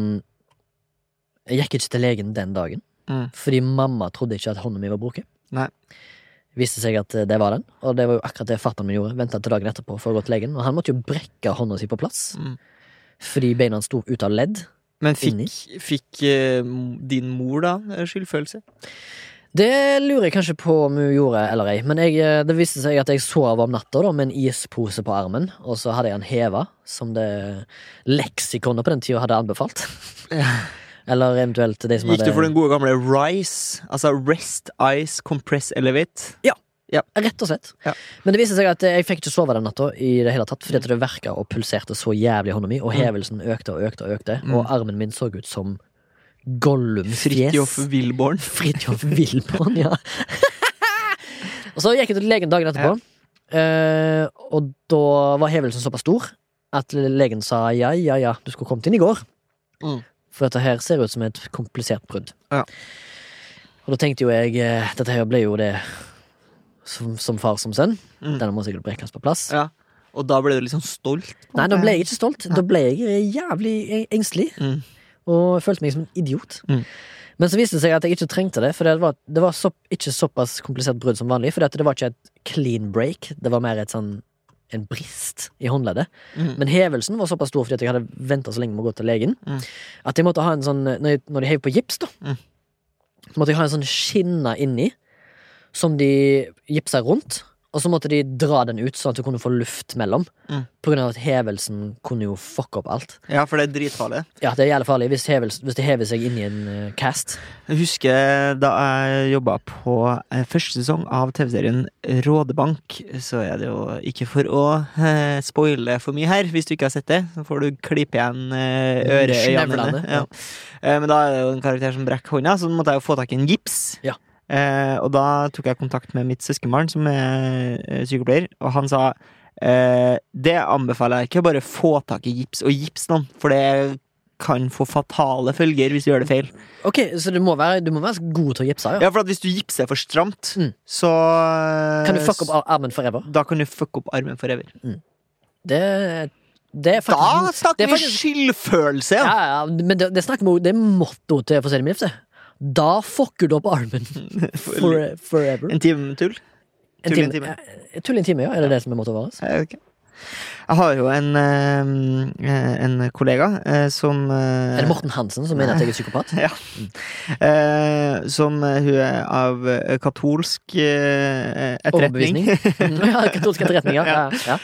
Speaker 1: Jeg gikk ikke til legen den dagen.
Speaker 2: Mm.
Speaker 1: Fordi mamma trodde ikke at hånda mi var brukket.
Speaker 2: Nei.
Speaker 1: Viste seg at eh, det var den, og det var jo akkurat det fatter'n min gjorde. Venta til dagen etterpå for å gå til legen, og han måtte jo brekke hånda si på plass.
Speaker 2: Mm.
Speaker 1: Fordi beina sto ut av ledd.
Speaker 2: Men fikk, fikk eh, din mor da eh, skyldfølelse?
Speaker 1: Det lurer jeg kanskje på om hun gjorde eller ei, men jeg, eh, det viste seg at jeg sov om natta da, med en ispose på armen, og så hadde jeg den heva, som det leksikonet på den tida hadde anbefalt. Eller eventuelt de som
Speaker 2: Gikk
Speaker 1: hadde
Speaker 2: du for den gode gamle RICE? Altså Rest, Ice, Compress, Elevate?
Speaker 1: Ja.
Speaker 2: Ja.
Speaker 1: Rett og slett.
Speaker 2: Ja.
Speaker 1: Men det viste seg at jeg fikk ikke sove den natta i det hele tatt, fordi det verka og pulserte så jævlig i hånda mi, og
Speaker 2: Mm.
Speaker 1: hevelsen økte og økte og økte,
Speaker 2: Mm.
Speaker 1: og armen min så ut som Gollums
Speaker 2: Fridtjof
Speaker 1: fjes.
Speaker 2: Wilborn.
Speaker 1: Fridtjof Wilborn, ja. og så gikk jeg til legen dagen etterpå, eh, og da var hevelsen såpass stor at legen sa ja, ja, ja, du skulle kommet inn i går.
Speaker 2: Mm.
Speaker 1: For dette her ser ut som et komplisert brudd.
Speaker 2: Ja.
Speaker 1: Og da tenkte jo jeg eh, Dette her ble jo det som, som far som sønn.
Speaker 2: Mm.
Speaker 1: Denne må sikkert brekkes på plass.
Speaker 2: Ja. Og da ble du sånn stolt?
Speaker 1: Nei, da ble jeg ikke stolt. Da ble jeg jævlig engstelig.
Speaker 2: Mm.
Speaker 1: Og følte meg som en idiot.
Speaker 2: Mm.
Speaker 1: Men så viste det seg at jeg ikke trengte det, for det var, det var så, ikke såpass komplisert brudd som vanlig. For det var ikke et clean break, det var mer et sånn en brist i håndleddet.
Speaker 2: Mm.
Speaker 1: Men hevelsen var såpass stor fordi jeg hadde venta så lenge med å gå til legen,
Speaker 2: Mm.
Speaker 1: at jeg måtte ha en sånn Når, jeg, når de heiv på gips, da,
Speaker 2: Mm.
Speaker 1: så måtte jeg ha en sånn skinne inni som de gipsa rundt. Og så måtte de dra den ut, sånn at du kunne få luft mellom.
Speaker 2: Mm.
Speaker 1: På grunn av at hevelsen kunne jo fucke opp alt.
Speaker 2: Ja, for det er dritfarlig.
Speaker 1: Ja, det er jævlig farlig hvis, hevels, hvis det hever seg inn i en uh, cast.
Speaker 2: Jeg husker da jeg jobba på uh, første sesong av TV-serien Rådebank, så er det jo ikke for å uh, spoile for mye her, hvis du ikke har sett det. Så får du klippe igjen øret, øreøynene Ja. Men da er det jo en karakter som brekker hånda, så måtte jeg jo få tak i en gips.
Speaker 1: Ja.
Speaker 2: Eh, og da tok jeg kontakt med mitt søskenbarn, som er eh, sykepleier, og han sa eh, det anbefaler jeg ikke, bare få tak i gips, og gips noen, for det kan få fatale følger hvis du gjør det feil.
Speaker 1: Ok, Så du må være, du må være god til å gipse? Ja.
Speaker 2: Ja, for hvis du gipser for stramt,
Speaker 1: Mm.
Speaker 2: så
Speaker 1: Kan du fucke opp armen armen forever?
Speaker 2: Da kan du fucke opp armen forever.
Speaker 1: Det, det er
Speaker 2: Da snakker
Speaker 1: er
Speaker 2: vi
Speaker 1: faktisk-
Speaker 2: skyldfølelse!
Speaker 1: ja,
Speaker 2: Ja.
Speaker 1: Men det, det snakker vi Det er motto til For det mildt. det. Da fucker du opp armen for, forever.
Speaker 2: En time tull. Tull i en
Speaker 1: time.
Speaker 2: time.
Speaker 1: Tull i en time, ja. Er det det som er
Speaker 2: måten å være? Jeg har jo en, eh, en kollega eh, som eh,
Speaker 1: Er det Morten Hansen som mener at jeg er psykopat?
Speaker 2: Ja. Som hun er av katolsk etterretning.
Speaker 1: Ja, katolsk etterretning, ja. ja, ja.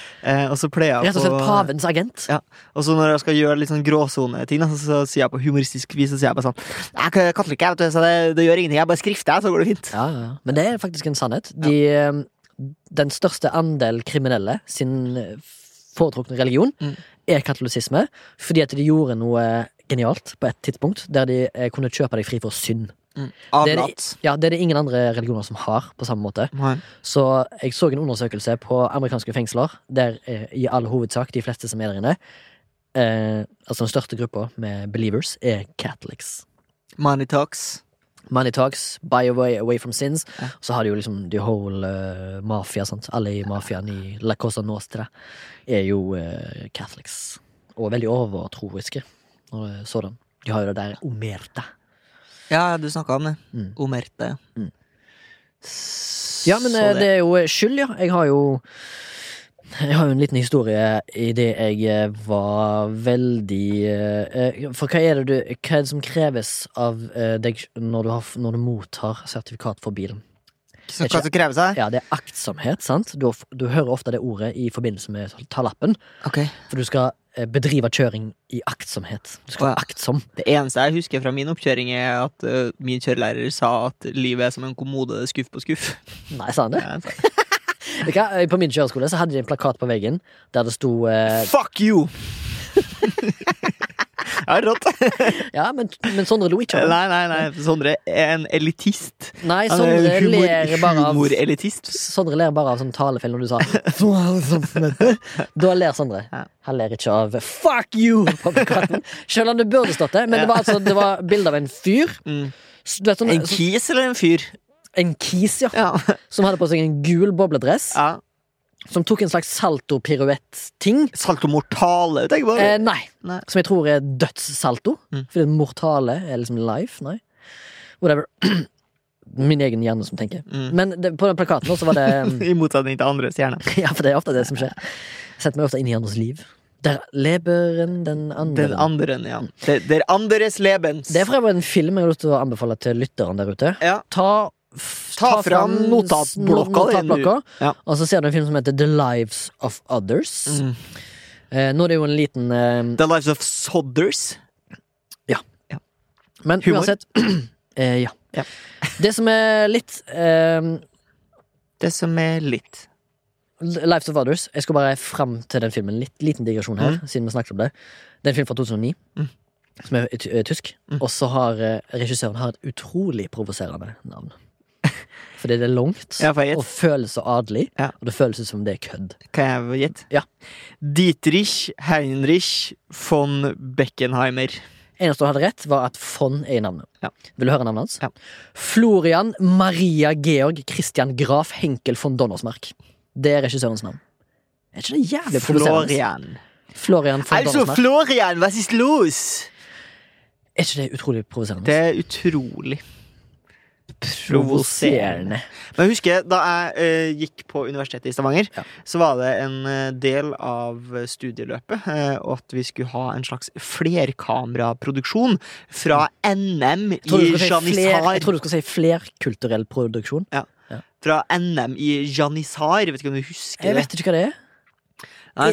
Speaker 2: Og så pleier jeg på
Speaker 1: Rett og slett pavens agent.
Speaker 2: Ja, og så når jeg skal gjøre litt sånn gråsoneting, så, så sier jeg på humoristisk vis Så sier jeg bare sånn Jeg er katolikk, jeg, vet du, så det, det gjør ingenting. Jeg bare skrifter, så går det fint.
Speaker 1: Ja, ja. Men det er faktisk en sannhet. De, den største andel kriminelle sin eh, foretrukne religion
Speaker 2: Mm.
Speaker 1: er katolisisme, fordi at de gjorde noe genialt på et tidspunkt, der de eh, kunne kjøpe deg fri for synd. Det er, det, ja, det er det ingen andre religioner som har, på samme måte.
Speaker 2: Nei.
Speaker 1: Så jeg så en undersøkelse på amerikanske fengsler, der eh, i all hovedsak de fleste som er der inne, eh, altså den største gruppa med believers, er catholics.
Speaker 2: Money talks.
Speaker 1: Money talks, buy away, away from sins.
Speaker 2: Ja.
Speaker 1: Så har de jo liksom the whole uh, mafia. Sant? Alle i mafiaen i La Cosa Nostra er jo uh, catholics. Og veldig overtroiske. Eh, Sådan. De har jo det der omerte.
Speaker 2: Ja, du snakka om det.
Speaker 1: Mm.
Speaker 2: Omerte.
Speaker 1: Mm. Ja, men eh, det er jo skyld, ja. Jeg har jo jeg har jo en liten historie i det jeg eh, var veldig eh, eh, For hva er det, du, hva er det som kreves av deg når du, har, når du mottar sertifikat for bilen?
Speaker 2: Så hva som kreves her?
Speaker 1: Ja, det er aktsomhet, sant? Du, du hører ofte det ordet i forbindelse med å ta lappen.
Speaker 2: Okay.
Speaker 1: For du skal bedrive kjøring i aktsomhet. Du skal være aktsom.
Speaker 2: Det eneste jeg husker fra min oppkjøring, er at uh, min kjørelærer sa at livet er som en kommode skuff på skuff.
Speaker 1: Nei, sa han det?
Speaker 2: Ja,
Speaker 1: hva? Eh, På min kjøreskole så hadde de en plakat på veggen der det sto eh,
Speaker 2: Fuck you! Ja, rått.
Speaker 1: Ja, men, men Sondre lo ikke av det.
Speaker 2: Nei, nei, nei. Sondre er en elitist.
Speaker 1: Nei, Sondre
Speaker 2: er humor,
Speaker 1: ler bare av
Speaker 2: humorelitist.
Speaker 1: Sondre ler bare av sånn talefeil når du sa Da ler Sondre. Han ler ikke av 'fuck you' på plakaten. Selv om det burde stått det. Men det var altså Det var bilde av en fyr.
Speaker 2: Mm.
Speaker 1: Vet, sånn,
Speaker 2: En kis eller en fyr?
Speaker 1: En kis, ja.
Speaker 2: Ja.
Speaker 1: Som hadde på seg en gul bobledress.
Speaker 2: ja.
Speaker 1: Som tok en slags salto-piruett-ting.
Speaker 2: Salto mortale, tenker jeg bare.
Speaker 1: Eh, nei.
Speaker 2: Nei.
Speaker 1: Som jeg tror er dødssalto.
Speaker 2: Mm.
Speaker 1: Fordi mortale er liksom life. Nei. Whatever. Min egen hjerne som tenker.
Speaker 2: Mm.
Speaker 1: Men det, på den plakaten også var det
Speaker 2: I motsetning til andres hjerne.
Speaker 1: Ja, for det er ofte det som skjer. Jeg setter meg ofte inn i andres liv. Der leberen den andre.
Speaker 2: Den andre, ja. Der, det er andres lebens.
Speaker 1: Det er for øvrig en film jeg har lyst til å anbefale til lytteren der ute.
Speaker 2: Ja.
Speaker 1: Ta,
Speaker 2: Ta fram notatblokka
Speaker 1: notatblokka,
Speaker 2: Ja.
Speaker 1: og så ser du en film som heter The Lives of Others.
Speaker 2: Mm.
Speaker 1: Eh, nå er det jo en liten eh,
Speaker 2: The Lives of Sodders.
Speaker 1: Ja Men
Speaker 2: Humor?
Speaker 1: uansett eh, ja.
Speaker 2: Ja.
Speaker 1: Det som er litt eh,
Speaker 2: Det som er litt.
Speaker 1: Lives of Others. Jeg skal bare fram til den filmen. Litt liten digresjon her, siden vi snakket om det. Det er en film fra 2009,
Speaker 2: Mm.
Speaker 1: som er tysk.
Speaker 2: Mm.
Speaker 1: Og så har eh, regissøren har et utrolig provoserende navn. Fordi det er langt,
Speaker 2: Ja,
Speaker 1: og føles så adelig,
Speaker 2: Ja.
Speaker 1: og det føles ut som det er kødd.
Speaker 2: Kan jeg gjette?
Speaker 1: Ja.
Speaker 2: Dietrich Heinrich von Beckenheimer.
Speaker 1: Eneste du hadde rett, var at von er i navnet.
Speaker 2: Ja.
Speaker 1: Vil du høre navnet hans?
Speaker 2: Ja.
Speaker 1: Florian Maria Georg Christian Graf Henkel von Donnersmark. Det er regissørens navn. Er ikke det jævlig provoserende?
Speaker 2: Florian.
Speaker 1: Florian von
Speaker 2: Altså. Florian, hva ist los?
Speaker 1: Er ikke det utrolig provoserende?
Speaker 2: Det er utrolig provoserende. Men jeg husker da jeg uh, gikk på universitetet i Stavanger,
Speaker 1: Ja.
Speaker 2: så var det en eh, del av studieløpet uh, at vi skulle ha en slags flerkameraproduksjon fra NM i Janissar.
Speaker 1: Jeg tror du skal si flerkulturell produksjon.
Speaker 2: Fra NM i Janissar. Vet ikke om du husker
Speaker 1: Jeg vet ikke hva det er.
Speaker 2: Nei,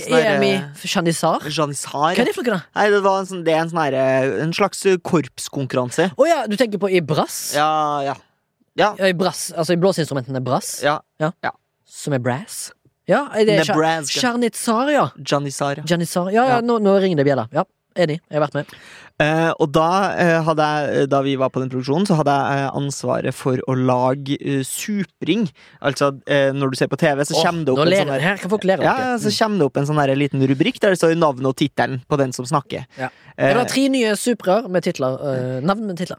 Speaker 1: Janissar?
Speaker 2: Janissar.
Speaker 1: Hva er det for noe? da?
Speaker 2: Nei, det, var en, sånn, det er en, sånn her, eh, en slags eh, korpskonkurranse.
Speaker 1: Å ja, du tenker på i brass?
Speaker 2: Ja, ja. Ja.
Speaker 1: Ja, i brass, altså i blåseinstrumentene brass,
Speaker 2: ja.
Speaker 1: ja som er brass? Ja, er det. Janitsar, ja.
Speaker 2: Janissar. ja.
Speaker 1: Janissar. Ja, ja,
Speaker 2: Ja.
Speaker 1: nå, nå ringer det bjella. Ja, enig. Jeg har vært med.
Speaker 2: Eh, og da, eh, hadde jeg, da vi var på den produksjonen, så hadde jeg eh, ansvaret for å lage eh, supring. Altså, eh, når du ser på TV, så
Speaker 1: Åh,
Speaker 2: kommer det opp en sånn
Speaker 1: her kan folk lære
Speaker 2: ja, ja, så kommer det opp en sånn der liten rubrikk der det står navnet og tittelen på den som snakker.
Speaker 1: Ja.
Speaker 2: Eh,
Speaker 1: Det var tre nye suprer med titler. eh, navn med titler.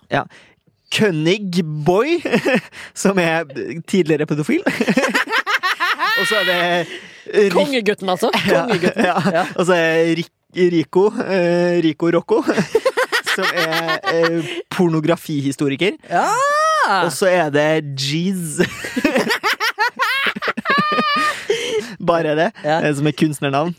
Speaker 2: Kønnig Boy, som er tidligere pedofil. og så er det
Speaker 1: Kongegutten, altså. Kongegutten.
Speaker 2: Ja,
Speaker 1: Ja.
Speaker 2: Og så er Rik Rico eh, Rico Rocco, som er eh, pornografihistoriker.
Speaker 1: Ja!
Speaker 2: Og så er det Jeez. Bare det,
Speaker 1: Ja.
Speaker 2: eh, som er kunstnernavn.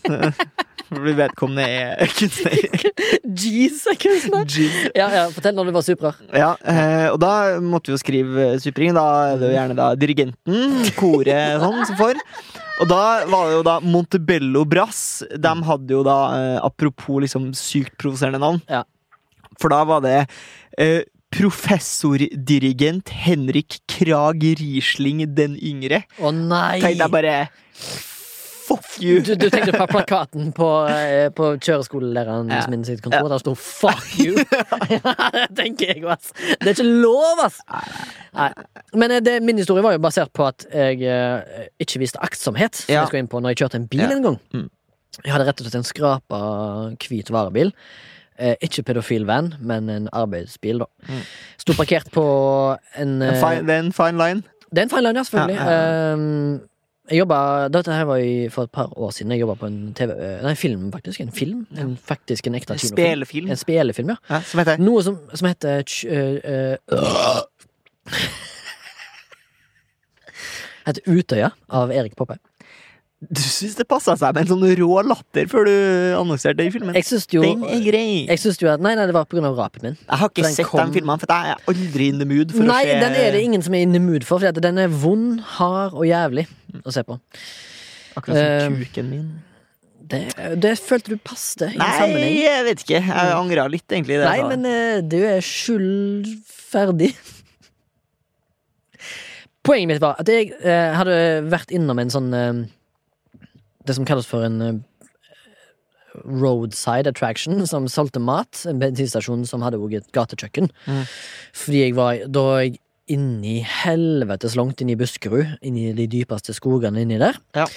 Speaker 2: Fordi vedkommende er kunstner.
Speaker 1: Jeez, er kunstner.
Speaker 2: Jeez.
Speaker 1: Ja, ja, fortell når du var suprer.
Speaker 2: Ja, eh, og da måtte vi jo skrive supring. Da er det jo gjerne da dirigenten, koret sånn, som får. Og da var det jo da Montebello Brass. De hadde jo da, eh, apropos liksom sykt provoserende navn,
Speaker 1: Ja.
Speaker 2: for da var det eh, professordirigent Henrik Krag Riesling den yngre.
Speaker 1: Å nei!
Speaker 2: Tenkte jeg bare Fuck you!
Speaker 1: Du, du tenkte på plakaten på, eh, på kjøreskolelæreren
Speaker 2: Ja.
Speaker 1: min sitt kontor. Der sto 'fuck you'. det tenker jeg, ass. Det er ikke lov, ass! Nei. Men eh, det, min historie var jo basert på at jeg eh, ikke viste aktsomhet. Som
Speaker 2: Ja.
Speaker 1: jeg skulle inn på når jeg kjørte en bil
Speaker 2: Ja.
Speaker 1: en gang.
Speaker 2: Mm.
Speaker 1: Jeg hadde rett og slett en skrapa hvit varebil. Eh, ikke pedofil van, men en arbeidsbil, da.
Speaker 2: Mm.
Speaker 1: Sto parkert på en
Speaker 2: En fine, det er en fine line.
Speaker 1: det er en fine line, ja, selvfølgelig.
Speaker 2: Ja, ja,
Speaker 1: Ehm, jeg jobba, Dette her var for et par år siden. Jeg jobba på en TV, eh, nei, film, faktisk. En film. En, faktisk en ekte
Speaker 2: En
Speaker 1: kinofilm. En spelefilm, ja.
Speaker 2: Ja, som heter
Speaker 1: Noe som, som heter uh, øh, Heter Utøya av Erik Poppe.
Speaker 2: Du syns det passa seg med en sånn rå latter før du annonserte det i filmen?
Speaker 1: Jeg jo
Speaker 2: Den er grei.
Speaker 1: jeg syns jo at Nei, nei, det var av rapet min.
Speaker 2: Jeg har ikke
Speaker 1: Den
Speaker 2: sett
Speaker 1: kom-
Speaker 2: den filmen, for jeg er aldri in the mood for
Speaker 1: Nei,
Speaker 2: å se
Speaker 1: den er det ingen som er in the mood for, for den er vond, hard og jævlig å se på.
Speaker 2: Akkurat som
Speaker 1: Eh,
Speaker 2: kuken min.
Speaker 1: Det, det følte du passet i
Speaker 2: Nei,
Speaker 1: sammenheng.
Speaker 2: jeg vet ikke. Jeg angra litt, egentlig. Det
Speaker 1: Nei,
Speaker 2: jeg
Speaker 1: men eh, du er skyldferdig. Poenget mitt var at jeg eh, hadde vært innom en sånn eh, Det som kalles for en eh, roadside attraction, som solgte mat. En bensinstasjon som hadde også et gatekjøkken.
Speaker 2: Mm.
Speaker 1: Fordi jeg var da jeg inni helvetes langt inni Buskerud, inni de dypeste skogene inni der.
Speaker 2: Ja.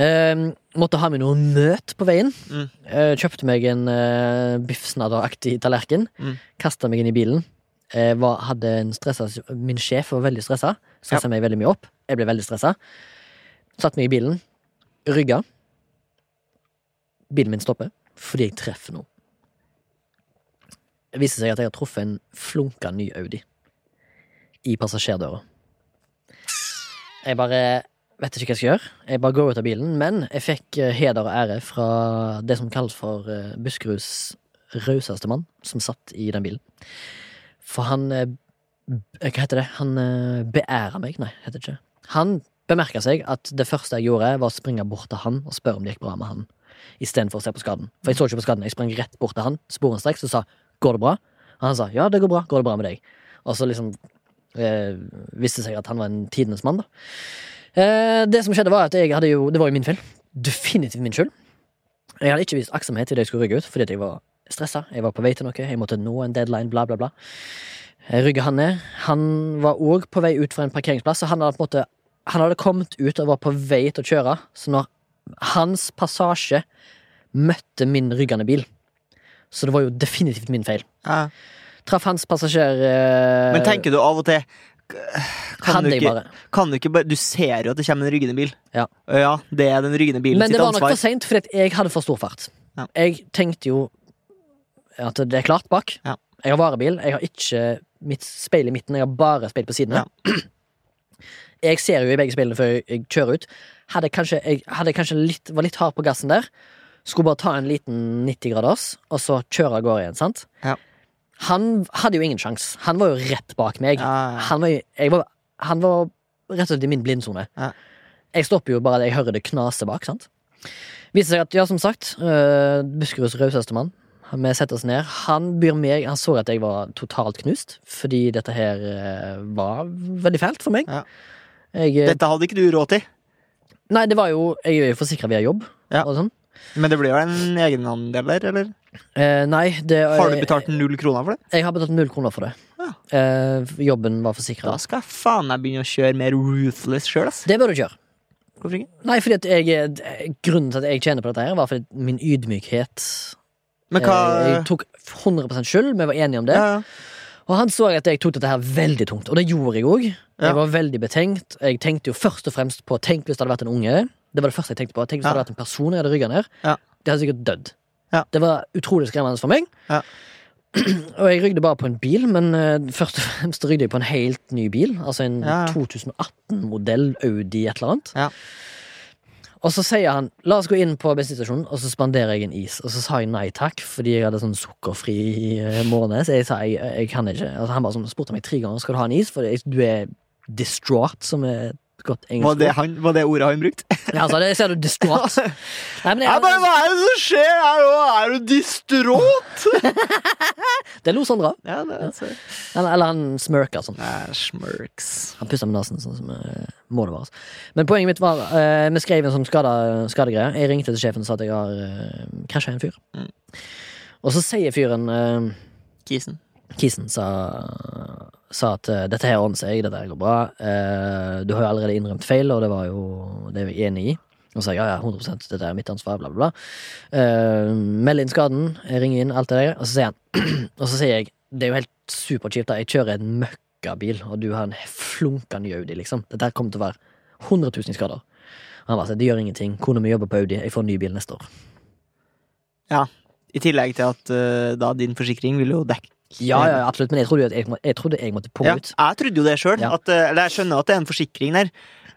Speaker 1: Eh, måtte ha med noe nøt på veien.
Speaker 2: Mm.
Speaker 1: Eh, kjøpte meg en uh, biffsnadderaktig tallerken.
Speaker 2: Mm.
Speaker 1: Kasta meg inn i bilen. Eh, var, hadde en stressa Min sjef var veldig stressa. Stressa meg veldig mye opp. Jeg ble veldig stressa. Satt meg i bilen. Rygga. Bilen min stopper fordi jeg treffer noe. Det viser seg at jeg har truffet en flunka ny Audi i passasjerdøra. Jeg bare vet ikke hva jeg skal gjøre. Jeg bare går ut av bilen. Men jeg fikk eh, heder og ære fra det som kalles for eh, Buskeruds rauseste mann, som satt i den bilen. For han eh, Hva heter det? Han beæra meg. Nei, heter det ikke. Han bemerka seg at det første jeg gjorde, var å springe bort til han og spørre om det gikk bra med han. Istedenfor å se på skaden. For jeg så ikke på skaden. Jeg sprang rett bort til han sporenstreks og sa 'går det bra?' Og han sa 'ja, det går bra. Går det bra med deg?' Og så liksom eh, viste seg at han var en tidenes mann, da. Eh, det som skjedde, var at jeg hadde jo Det var jo min feil. Definitivt min skyld. Jeg hadde ikke vist aktsomhet idet jeg skulle rygge ut, fordi at jeg var stressa. Jeg var på vei til noe, jeg måtte nå en deadline, bla, bla, bla. Jeg rygga han ned. Han var òg på vei ut fra en parkeringsplass, så han hadde på en måte Han hadde kommet ut og var på vei til å kjøre, så når hans passasje møtte min ryggende bil Så det var jo definitivt min feil.
Speaker 2: Ja.
Speaker 1: Traff hans passasjer eh,
Speaker 2: Men tenker du av og til kan du, ikke, kan du ikke bare Du ser jo at det kommer en ryggende bil.
Speaker 1: Ja.
Speaker 2: ja det er den ryggende bilen
Speaker 1: Men det var nok
Speaker 2: ansvar.
Speaker 1: for seint, fordi jeg hadde for stor fart.
Speaker 2: Ja.
Speaker 1: Jeg tenkte jo at det er klart bak.
Speaker 2: Ja.
Speaker 1: Jeg har varebil. Jeg har ikke mitt speil i midten, jeg har bare speil på sidene. Jeg ser jo i begge speilene før jeg- kjører ut. Hadde kanskje, jeg hadde kanskje litt, var litt hard på gassen der. Skulle bare ta en liten 90 graders, og så kjøre av gårde igjen. sant?
Speaker 2: Ja.
Speaker 1: Han hadde jo ingen sjans. Han var jo rett bak meg.
Speaker 2: Ja, ja.
Speaker 1: Han, var, var, han var rett og slett i min blindsone.
Speaker 2: Ja.
Speaker 1: Jeg stopper jo bare da jeg hører det knase bak. sant? Viser seg at, ja, som sagt, uh, Buskeruds rauseste mann. Vi setter oss ned. Han byr meg Han så at jeg var totalt knust, fordi dette her uh, var veldig fælt for meg.
Speaker 2: Ja.
Speaker 1: Jeg, eh,
Speaker 2: Dette hadde ikke du råd til.
Speaker 1: nei, det var jo Jeg er jo forsikra via jobb.
Speaker 2: Ja.
Speaker 1: Og sånn.
Speaker 2: Men det blir jo en egenandel der, eller?
Speaker 1: Eh, nei, det
Speaker 2: Har du betalt null kroner for det?
Speaker 1: Jeg har betalt null kroner for det.
Speaker 2: Ja.
Speaker 1: Eh, jobben var
Speaker 2: Da skal faen meg begynne å kjøre mer ruthless sjøl.
Speaker 1: Det bør du kjøre.
Speaker 2: Hvorfor ikke?
Speaker 1: Nei, fordi jeg, eh, Grunnen til at jeg tjener på dette, her var fordi min ydmykhet
Speaker 2: Men hva
Speaker 1: Eh, Jeg tok 100% skyld, vi var enige om det.
Speaker 2: ja, ja.
Speaker 1: Og han så at jeg tok dette her veldig tungt, og det gjorde jeg òg.
Speaker 2: Ja.
Speaker 1: Jeg var veldig betenkt. Jeg tenkte jo først og fremst på Tenk hvis det hadde vært en unge. Det var det første jeg tenkte på. Tenk hvis det hadde vært en person jeg hadde rygga ned.
Speaker 2: Ja.
Speaker 1: De hadde sikkert dødd.
Speaker 2: Ja.
Speaker 1: Det var utrolig skremmende for meg.
Speaker 2: Ja.
Speaker 1: og jeg rygde bare på en bil, men eh, først og fremst rygde jeg på en helt ny bil. Altså en
Speaker 2: Ja, ja.
Speaker 1: 2018-modell Audi et eller annet.
Speaker 2: Ja.
Speaker 1: Og så sier han la oss gå inn på bensinstasjonen, og så spanderer jeg en is. Og så sa jeg nei takk, fordi jeg hadde sånn sukkerfri eh, måned. Så jeg sa jeg, jeg kan ikke. Altså, han bare sånn, spurte meg tre ganger skal du ha en is, for du er distraught, som er godt engelsk
Speaker 2: Var det, han, var det ordet han brukte?
Speaker 1: Ja, altså, det ser du distraught. Nei, men
Speaker 2: Jeg bare, Hva er det som skjer her nå? Er du distraught?
Speaker 1: det lo Sondre av.
Speaker 2: ja,
Speaker 1: Eller, eller han smirka sånn.
Speaker 2: Ja, smirks.
Speaker 1: Han pussa med nesen, sånn som eh, må det være. altså. Men poenget mitt var uh, Vi skrev en sånn skadegreie. Skade Jeg ringte til sjefen og sa at jeg har uh, krasja en fyr.
Speaker 2: Mm.
Speaker 1: Og så sier fyren uh,
Speaker 2: Kisen.
Speaker 1: Kisen sa, sa at eh, dette her ordner seg, dette her går bra. Eh, du har jo allerede innrømt feil, og det var jo det er vi enig i. Og sa ja, ja, 100 dette er mitt ansvar, bla, bla, bla. Uh, meld inn skaden, ringer inn, alt det der. Og så sier han Og så sier jeg det er jo helt superkjipt. Jeg kjører en møkkabil, og du har en flunkende Audi, liksom. Dette her kommer til å være 100 000 skader. skader. Han bare sånn, det gjør ingenting. Kona mi jobber på Audi, jeg får en ny bil neste år.
Speaker 2: Ja, I tillegg til at uh, da din forsikring vil jo dekke
Speaker 1: Ja, ja, absolutt, men jeg trodde, jeg, jeg, trodde jeg måtte på
Speaker 2: Ja,
Speaker 1: ut.
Speaker 2: jeg trodde jo det sjøl.
Speaker 1: Ja.
Speaker 2: Eller jeg skjønner at det er en forsikring der.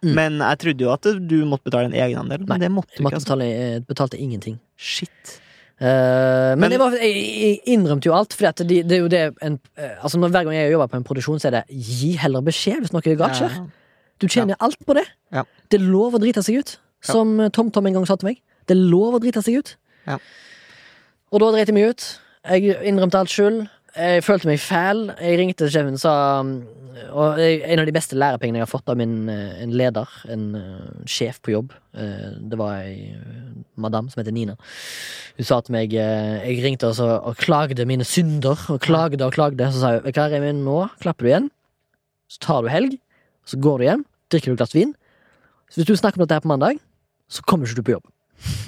Speaker 1: Mm.
Speaker 2: Men jeg trodde jo at du måtte betale en egenandel.
Speaker 1: Nei,
Speaker 2: Men det måtte du
Speaker 1: Jeg
Speaker 2: ikke.
Speaker 1: måtte
Speaker 2: Altså.
Speaker 1: betale, jeg betalte ingenting.
Speaker 2: Shit.
Speaker 1: Uh, men
Speaker 2: Men-
Speaker 1: jeg, var, jeg, innrømte jo alt, for det, det er jo det en, eh, altså når, Hver gang jeg jobber på en produksjon, så er det gi heller beskjed hvis noe galt skjer.
Speaker 2: Ja.
Speaker 1: Du tjener alt på det.
Speaker 2: Ja.
Speaker 1: Det er lov å drite seg ut, som Tom Tom en gang sa til meg. Det er lov å drite seg ut.
Speaker 2: Ja.
Speaker 1: Og da dreit jeg meg ut. Jeg innrømte alt skyld. Jeg følte meg fæl. Jeg ringte til sjefen og sa Og en av de beste lærepengene jeg har fått av min, eh, en leder, en eh, sjef på jobb, eh, det var ei madam som heter Nina. Hun sa til meg Jeg ringte og, så, og klagde mine synder, og klagde og klagde. Så sa hun hva, Remi, nå klapper du igjen. Så tar du helg, så går du hjem, drikker du et glass vin. Så hvis du snakker om dette her på mandag, så kommer ikke du på jobb.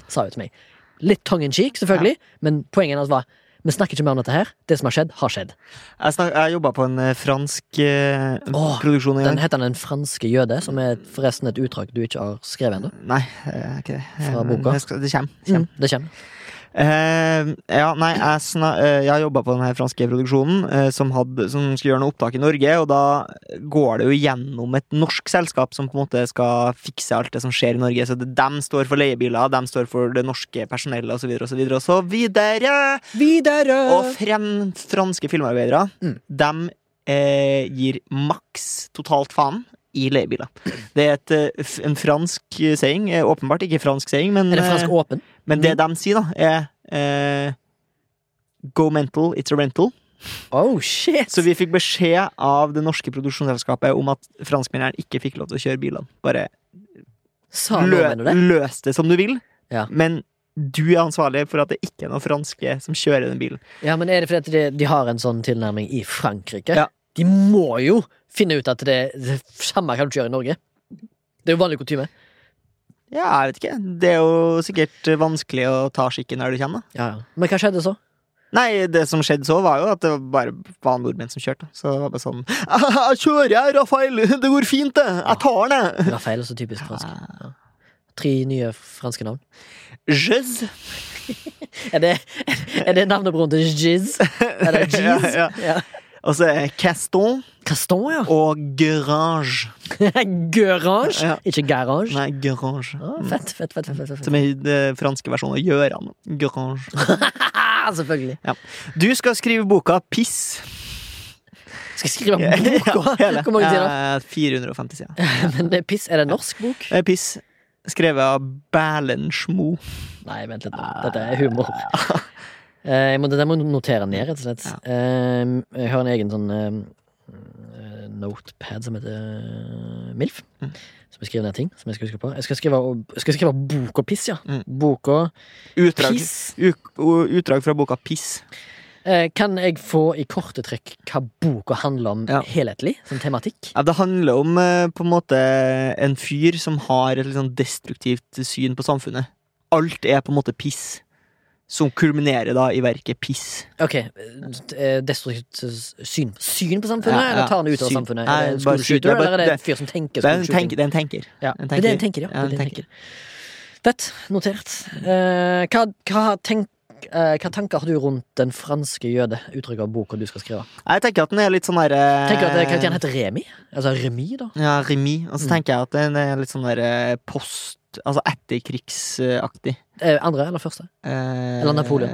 Speaker 1: Sa hun til meg. Litt tongue in cheek, selvfølgelig, men poenget hennes var vi snakker ikke mer om dette her. Det som har skjedd, har skjedd.
Speaker 2: Jeg, snak, jeg jobba på en eh, fransk eh,
Speaker 1: Åh,
Speaker 2: produksjon en
Speaker 1: Den
Speaker 2: gang.
Speaker 1: heter Den franske jøde, som er forresten et utdrag du ikke har skrevet ennå.
Speaker 2: Nei, det er ikke det.
Speaker 1: Fra
Speaker 2: Eh,
Speaker 1: boka?
Speaker 2: Det, skal, det kommer. kommer.
Speaker 1: Mm, det kommer.
Speaker 2: Eh, ja, nei, jeg, sna, uh, jeg jobba på den franske produksjonen uh, som, hadde, som skulle gjøre noe opptak i Norge, og da går det jo gjennom et norsk selskap som på en måte skal fikse alt det som skjer i Norge. Så det, dem står for leiebiler, dem står for det norske personellet osv. Og så videre og så videre.
Speaker 1: Videre!
Speaker 2: Og frem, franske filmarbeidere,
Speaker 1: Mm.
Speaker 2: dem gir maks totalt faen i leiebiler. Det er et, en fransk saying. Åpenbart ikke fransk saying, men
Speaker 1: er det fransk åpen?
Speaker 2: Men det de sier, da, er eh, Go mental, it's a rental.
Speaker 1: Oh, shit!
Speaker 2: Så vi fikk beskjed av det norske produksjonsselskapet om at franskmennene ikke fikk lov til å kjøre bilene. Bare Lø, løs det som du vil,
Speaker 1: Ja.
Speaker 2: men du er ansvarlig for at det ikke er noen franske som kjører den bilen.
Speaker 1: Ja, men er det fordi de, de har en sånn tilnærming i Frankrike?
Speaker 2: Ja.
Speaker 1: De må jo finne ut at det, det samme kan du ikke gjøre i Norge. Det er jo vanlig kutyme.
Speaker 2: Ja, jeg vet ikke. Det er jo sikkert vanskelig å ta skikken når du kommer. da.
Speaker 1: Ja, ja. Men hva skjedde så?
Speaker 2: Nei, det som skjedde så, var jo at det bare var nordmenn som kjørte. Så det var bare sånn Jeg kjører, jeg, Rafael! Det går fint, det! Jeg tar den!
Speaker 1: Rafael er så typisk fransk. Ja. Tre nye franske navn.
Speaker 2: Jez.
Speaker 1: Er det, er det navnebroren til Giz? Er det Giz?
Speaker 2: Ja, ja. Og så er Caston
Speaker 1: Caston, ja.
Speaker 2: og Grange.
Speaker 1: Garange.
Speaker 2: Ja.
Speaker 1: Ikke garage.
Speaker 2: Nei, Grange.
Speaker 1: Ah, fett, fett, fett. fett, fett.
Speaker 2: Som i den franske versjonen av Gjøran. Grange.
Speaker 1: Selvfølgelig. selvfølgelig.
Speaker 2: Du skal skrive boka Piss.
Speaker 1: Skal jeg skrive boka?
Speaker 2: hele.
Speaker 1: Hvor mange sider?
Speaker 2: Eh, 450 sider.
Speaker 1: Men det er piss. Er det en norsk bok?
Speaker 2: Eh, Piss. Skrevet av Bælensmo.
Speaker 1: Nei, vent litt nå. Dette er humor. Eh, jeg må, det må notere ned, rett og slett. Eh, jeg har en egen sånn eh, eh, notepad som heter MILF.
Speaker 2: Mm.
Speaker 1: Som jeg skriver ned ting som jeg skal huske på. Jeg skal skrive, jeg skal skrive bok og piss, ja.
Speaker 2: Mm.
Speaker 1: Bok og
Speaker 2: Utdrag,
Speaker 1: piss.
Speaker 2: utdrag fra boka Piss.
Speaker 1: Kan jeg få i korte trekk hva boka handler om
Speaker 2: Ja.
Speaker 1: helhetlig? Som tematikk?
Speaker 2: Ja, det handler om på en måte en fyr som har et litt sånn destruktivt syn på samfunnet. Alt er på en måte piss. Som kulminerer da i verket Piss.
Speaker 1: Ok, eh, destruktivt syn, syn på samfunnet,
Speaker 2: Ja, ja,
Speaker 1: eller tar han ut av
Speaker 2: syn.
Speaker 1: samfunnet?
Speaker 2: Nei,
Speaker 1: Er det en
Speaker 2: bare
Speaker 1: school shooter,
Speaker 2: skyter. Det er bare-
Speaker 1: eller er det en fyr som tenker
Speaker 2: er tenk, det er en tenker.
Speaker 1: Ja,
Speaker 2: En
Speaker 1: det er en
Speaker 2: tenker.
Speaker 1: ja.
Speaker 2: Ja, en
Speaker 1: er
Speaker 2: tenker.
Speaker 1: Fett. Notert. Eh, hva, hva, tenk, hva tanker har du rundt den franske jøde, uttrykket av boka du skal skrive?
Speaker 2: Jeg tenker at den er litt sånn derre
Speaker 1: Tenker du at karakteren heter Remi? Altså Remi, da?
Speaker 2: Ja, Remi. Og så
Speaker 1: Mm.
Speaker 2: tenker jeg at den er litt sånn derre post Altså etterkrigsaktig.
Speaker 1: Eh, andre eller første?
Speaker 2: Eh,
Speaker 1: Eller Napoleon.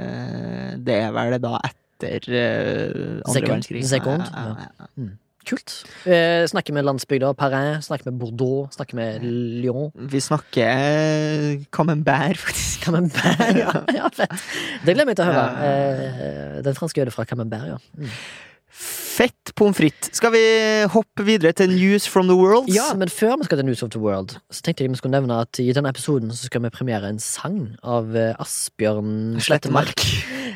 Speaker 2: Det er vel det da etter eh, andre
Speaker 1: Second.
Speaker 2: verdenskrig.
Speaker 1: Second,
Speaker 2: Ja, ja, ja.
Speaker 1: Kult. Eh, snakker med landsbygda Paris, snakker med Bordeaux, snakker med Lyon.
Speaker 2: Vi snakker eh, Camembert, faktisk.
Speaker 1: Camembert, ja. ja fett. Det gleder jeg meg til å høre.
Speaker 2: Ja.
Speaker 1: Eh, den franske jøde fra Camembert, ja. Mm.
Speaker 2: Fett pommes frites. Skal vi hoppe videre til News from the World?
Speaker 1: Ja, men før vi skal til News of the World, så tenkte jeg vi skulle nevne at i denne episoden så skal vi premiere en sang av eh, Asbjørn Slettemark.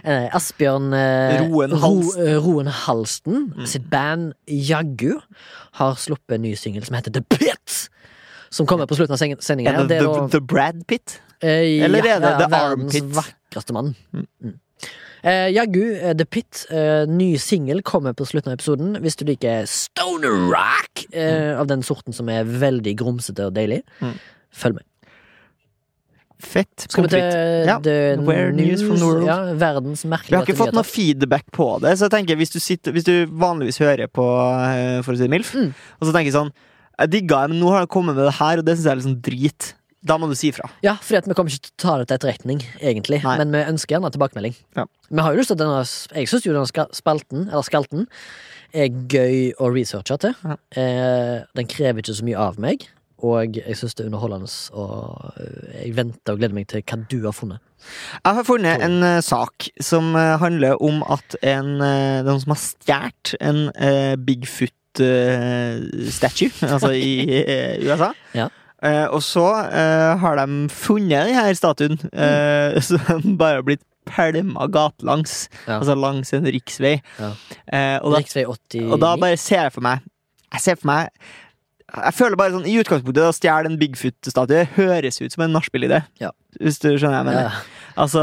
Speaker 1: Eh, Asbjørn eh,
Speaker 2: Roen Halsten.
Speaker 1: Ro, Roen Halsten
Speaker 2: Mm.
Speaker 1: sitt band Jaggu har sluppet en ny singel som heter The Pit. Som kommer på slutten av sendingen.
Speaker 2: The,
Speaker 1: the,
Speaker 2: the Brad Pitt? Eller
Speaker 1: ja,
Speaker 2: er det The
Speaker 1: verdens vakreste mann.
Speaker 2: Mm.
Speaker 1: Mm. Eh, Jaggu, eh, The Pit, eh, ny singel kommer på slutten av episoden. Hvis du liker stoner rock eh, av den sorten som er veldig grumsete og deilig,
Speaker 2: Mm.
Speaker 1: følg med.
Speaker 2: Fett
Speaker 1: Skal vi til
Speaker 2: Ja,
Speaker 1: The
Speaker 2: Where News from the World.
Speaker 1: Ja, verdens
Speaker 2: Vi har ikke fått noe feedback på det, så jeg tenker hvis du, sitter, hvis du vanligvis hører på eh, For å si det MILF,
Speaker 1: Mm.
Speaker 2: og så tenker jeg sånn Jeg digga det, men nå har jeg kommet med det her, og det syns jeg er litt sånn drit. Da må du si ifra.
Speaker 1: Ja, fordi vi kommer ikke til å ta det til etterretning, egentlig.
Speaker 2: Nei.
Speaker 1: Men vi ønsker gjerne tilbakemelding.
Speaker 2: Ja.
Speaker 1: Vi har jo lyst til at denne Jeg syns jo denne spalten, eller skalten, er gøy å researche til.
Speaker 2: Ja.
Speaker 1: Eh, den krever ikke så mye av meg. Og jeg syns det er underholdende, og eh, jeg venter og gleder meg til hva du har funnet.
Speaker 2: Jeg har funnet en uh, sak som uh, handler om at en, uh, noen som har stjålet en Bigfoot-statue, altså i USA.
Speaker 1: Ja.
Speaker 2: Eh, og så eh, har de funnet denne statuen, uh, som bare har blitt pælma gatelangs.
Speaker 1: Ja.
Speaker 2: Altså langs en riksvei.
Speaker 1: Ja.
Speaker 2: Eh, og, da,
Speaker 1: Riksvei 89.
Speaker 2: og da bare ser jeg for meg Jeg ser for meg jeg føler bare sånn, I utgangspunktet å stjele en Bigfoot-statue høres ut som en nachspiel-idé.
Speaker 1: Ja.
Speaker 2: Hvis du skjønner hva jeg mener.
Speaker 1: ja.
Speaker 2: Altså,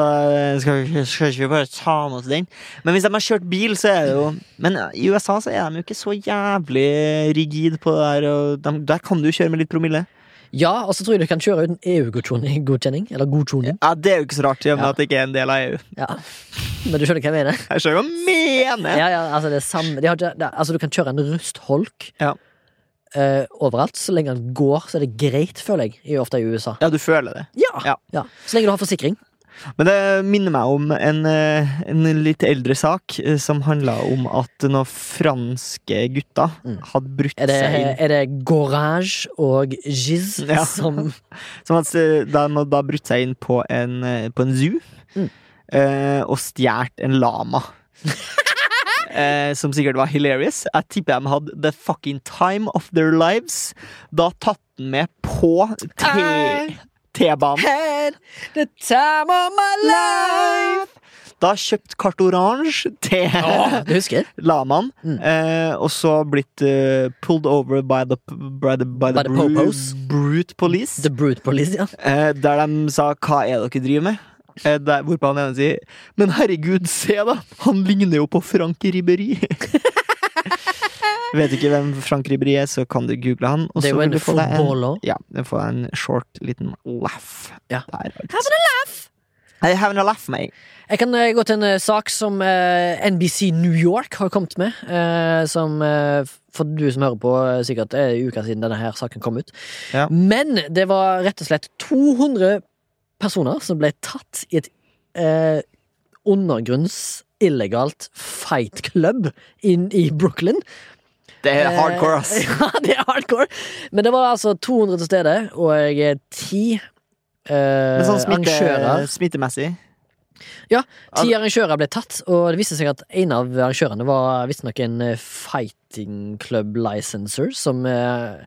Speaker 2: skal, skal ikke vi bare ta med oss den? Men hvis de har kjørt bil, så er det jo Men i USA så er de jo ikke så jævlig rigid på det der. Og de, der kan du kjøre med litt promille.
Speaker 1: Ja, og så tror jeg du kan kjøre uten EU-godkjenning. Eller godkjenning.
Speaker 2: Ja, Det er jo ikke så rart, i og med
Speaker 1: Ja.
Speaker 2: at det ikke er en del av EU.
Speaker 1: Ja. Men du skjønner hva jeg mener?
Speaker 2: Jeg skjønner hva du mener!
Speaker 1: Ja, ja, altså det er samme de har ikke, det, Altså Du kan kjøre en rustholk
Speaker 2: Ja.
Speaker 1: uh, overalt. Så lenge den går, så er det greit, føler jeg. Ofte i USA.
Speaker 2: Ja, du føler det.
Speaker 1: Ja.
Speaker 2: Ja.
Speaker 1: Så lenge du har forsikring.
Speaker 2: Men det minner meg om en, eh, en litt eldre sak eh, som handla om at noen franske gutter
Speaker 1: Mm.
Speaker 2: hadde brutt
Speaker 1: det,
Speaker 2: seg inn
Speaker 1: er det Gorage og Giz
Speaker 2: Ja.
Speaker 1: som
Speaker 2: Som eh, de hadde da brutt seg inn på en, på en zoo
Speaker 1: Mm.
Speaker 2: og stjålet en lama. eh, som sikkert var hilarious. Jeg tipper de hadde the fucking time of their lives. Da tatt den med på T- T-banen.
Speaker 1: Had the time of my life.
Speaker 2: Da kjøpt Carte Orange til
Speaker 1: husker?
Speaker 2: lamaen,
Speaker 1: Mm.
Speaker 2: eh, og så blitt uh, pulled over by the, by the, by the,
Speaker 1: By the
Speaker 2: bru-
Speaker 1: popos.
Speaker 2: brute police.
Speaker 1: The Brute Police, ja.
Speaker 2: Eh, der de sa 'hva er dere driver med'? Eh, der, hvorpå han ene sier 'men herregud, se da, han ligner jo på Frank Ribberi'. Vet du ikke hvem Frank Ribberi er, så kan du google han. Og så vil du få deg en, ja, du får en short liten laugh.
Speaker 1: Ja.
Speaker 2: Der,
Speaker 1: Having a laugh!
Speaker 2: I having a laugh, mate.
Speaker 1: Jeg kan eh, gå til en eh, sak som eh, NBC New York har kommet med. eh, som for du som hører på, sikkert er en uke siden denne her saken kom ut.
Speaker 2: Ja.
Speaker 1: Men det var rett og slett 200 personer som ble tatt i et eh, undergrunns illegalt fight club inn i Brooklyn.
Speaker 2: Det er hardcore, ass.
Speaker 1: Eh, Ja, det er hardcore. Men det var altså 200 til stede, og eh, ti eh,
Speaker 2: Men sånn smitte,
Speaker 1: arrangører
Speaker 2: smittemessig.
Speaker 1: Ti arrangører ble tatt, og det viste seg at en av arrangørene var visstnok en eh, fighting club licenser, som eh,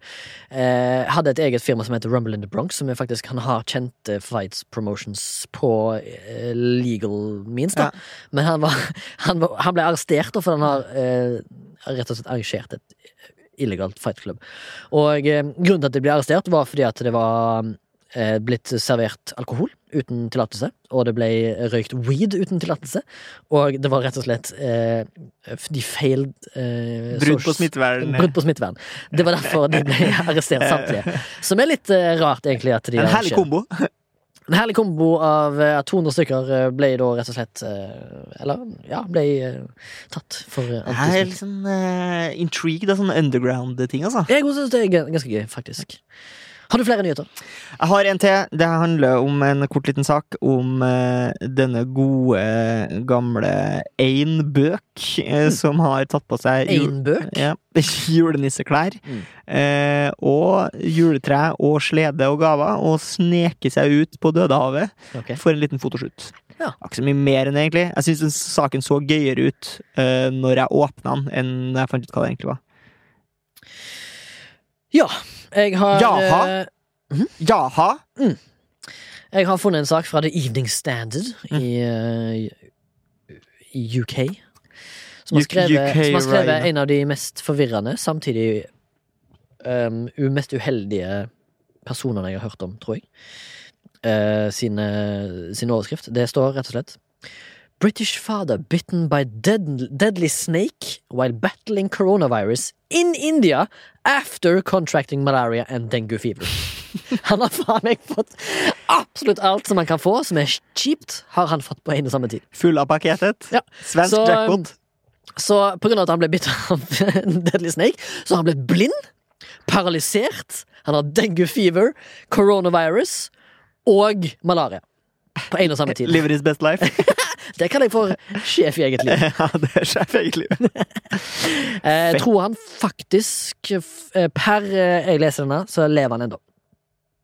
Speaker 1: eh, hadde et eget firma som heter Rumble in the Bronx, som faktisk han har kjente fights promotions på eh, legal means, da.
Speaker 2: Ja.
Speaker 1: Men han, var, han, var, han ble arrestert da, for han har eh, rett og slett arrangert et illegalt fight club. Og eh, grunnen til at de ble arrestert, var fordi at det var blitt servert alkohol uten tillatelse, og det ble røykt weed uten tillatelse, og det var rett og slett eh, De feil eh,
Speaker 2: Brudd på smittevern.
Speaker 1: Brudd på smittevern. Det var derfor de ble arrestert samtlige. Som er litt eh, rart, egentlig. At de
Speaker 2: En herlig kombo.
Speaker 1: En herlig kombo av eh, at 200 stykker eh, ble da rett og slett eh, Eller, ja, ble eh, tatt for eh,
Speaker 2: Jeg er litt sånn uh, intrigued av sånne underground-ting, altså.
Speaker 1: Jeg synes det er ganske gøy, faktisk. Har du flere nyheter?
Speaker 2: Jeg har en til. Det handler om en kort liten sak om eh, denne gode, gamle Ein Bøk, eh, som har tatt på seg
Speaker 1: bøk?
Speaker 2: ja, julenisseklær.
Speaker 1: Mm.
Speaker 2: Eh, og juletre og slede og gaver, og sneke seg ut på Dødehavet
Speaker 1: okay.
Speaker 2: for en liten fotoshoot.
Speaker 1: Ja.
Speaker 2: Ikke så mye mer enn det, egentlig. Jeg syns saken så gøyere ut eh, når jeg åpna den, enn jeg fant ut hva det egentlig var.
Speaker 1: Ja, jeg har
Speaker 2: Jaha.
Speaker 1: eh,
Speaker 2: Jaha!
Speaker 1: Jeg har funnet en sak fra The Evening Standard
Speaker 2: Mm.
Speaker 1: i, uh, UK. Som har
Speaker 2: UK,
Speaker 1: skrevet, som har skrevet
Speaker 2: right.
Speaker 1: en av de mest forvirrende, samtidig um, mest uheldige personene jeg har hørt om, tror jeg. Eh, sine, sin overskrift. Det står rett og slett British father bitten by dead, deadly snake while battling coronavirus in India after contracting malaria and dengue fever. Han har faen meg fått absolutt alt som han kan få, som er kjipt, har han fått på en og samme tid.
Speaker 2: Full av pakketet.
Speaker 1: Ja.
Speaker 2: Svensk
Speaker 1: Så,
Speaker 2: jackpot.
Speaker 1: Så på grunn av at han ble bitt av en deadly snake, så har han blitt blind, paralysert, han har dengue fever, coronavirus og malaria. På en og samme tid.
Speaker 2: Liver is best life.
Speaker 1: Det kan jeg få sjef i eget liv.
Speaker 2: ja, det er sjef i
Speaker 1: eget liv. Jeg tror han faktisk, eh, per eh, jeg leser denne, så lever han ennå.